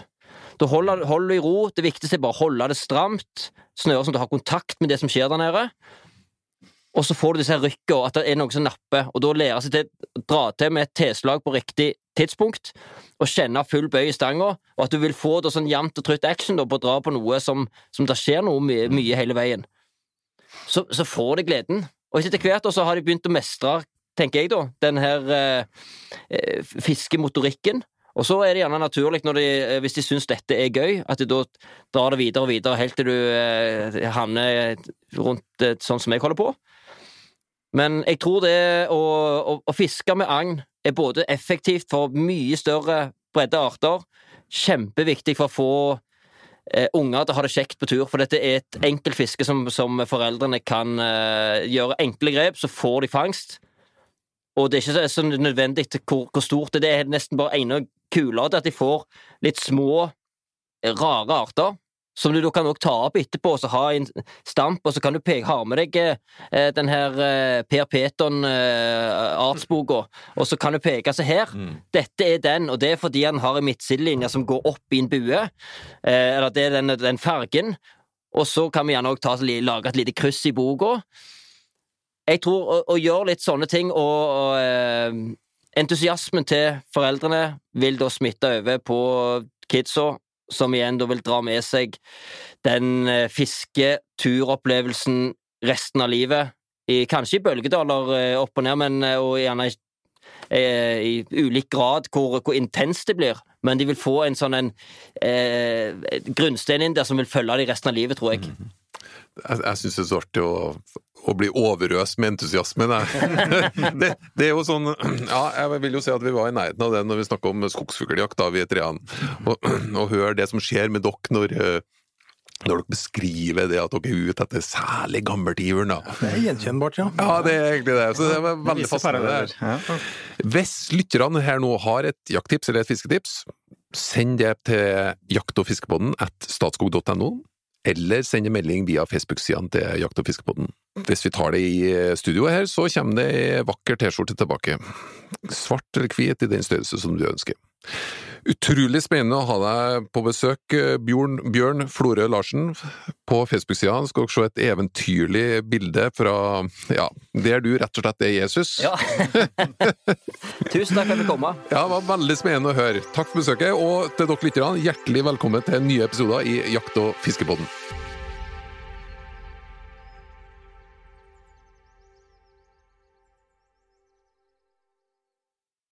Da holder, holder i ro. Det viktigste er bare å holde det stramt. Snøre sånn at du har kontakt med det som skjer der nede. Og så får du disse rykkene, at det er noe som napper, og da lærer seg til å dra til med et tilslag på riktig tidspunkt, og kjenne full bøy i stanga, og at du vil få det sånn jevnt og trutt action da, på å dra på noe som, som det skjer noe mye, mye hele veien. Så, så får du gleden. Og etter hvert så har de begynt å mestre, tenker jeg da, den her eh, eh, fiskemotorikken. Og så er det gjerne naturlig, de, eh, hvis de syns dette er gøy, at de da drar det videre og videre helt til du eh, havner rundt eh, sånn som jeg holder på. Men jeg tror det å, å, å fiske med agn er både effektivt for mye større bredde arter, kjempeviktig for å få eh, unger til å ha det kjekt på tur, for dette er et enkelt fiske som, som foreldrene kan eh, gjøre enkle grep, så får de fangst. Og det er ikke så nødvendig hvor, hvor stort det er, det er nesten bare ene kulere til at de får litt små, eh, rare arter. Som du da kan ta opp etterpå og så ha i en stamp, og så kan du peke, ha med deg eh, den her eh, Per Peton eh, og så kan du peke se her, dette er den, og det er fordi han har en midtsidelinje som går opp i en bue, eh, eller det er den, den fargen, og så kan vi gjerne også ta, lage et lite kryss i boka. Jeg tror å, å gjøre litt sånne ting, og, og eh, entusiasmen til foreldrene vil da smitte over på kidsa, som igjen da vil dra med seg den eh, fisketuropplevelsen resten av livet. I, kanskje i bølgedaler eh, opp og ned, men, eh, og gjerne i, i ulik grad hvor, hvor intenst det blir. Men de vil få en sånn en eh, grunnstein inn der som vil følge dem resten av livet, tror jeg. Jeg, jeg syns det er så artig å, å bli overøst med entusiasme. det, det er jo sånn Ja, jeg vil jo si at vi var i nærheten av det når vi snakka om skogsfugljakt, da vi er treene. Og, og hør det som skjer med dere når eh, når dere beskriver det at dere er ute etter særlig gammeltiveren, da. Det er gjenkjennbart, ja. Ja, det er egentlig det. Så det var veldig fascinerende. Hvis lytterne her nå har et jakttips eller et fisketips, send det til jakt- og fiskepodden at statskog.no, eller sende melding via Facebook-sidene til Jakt- og fiskepodden. Hvis vi tar det i studioet her, så kommer det ei vakker T-skjorte tilbake. Svart eller hvit i den størrelse som du ønsker. Utrolig spennende å ha deg på besøk, Bjørn, Bjørn Florø Larsen. På Facebook-sida skal dere se et eventyrlig bilde fra ja, der du rett og slett er Jesus. Ja. Tusen takk for at jeg kom. Ja, det var veldig spennende å høre. Takk for besøket, og til dere lytterne, hjertelig velkommen til nye episoder i Jakt- og fiskepodden.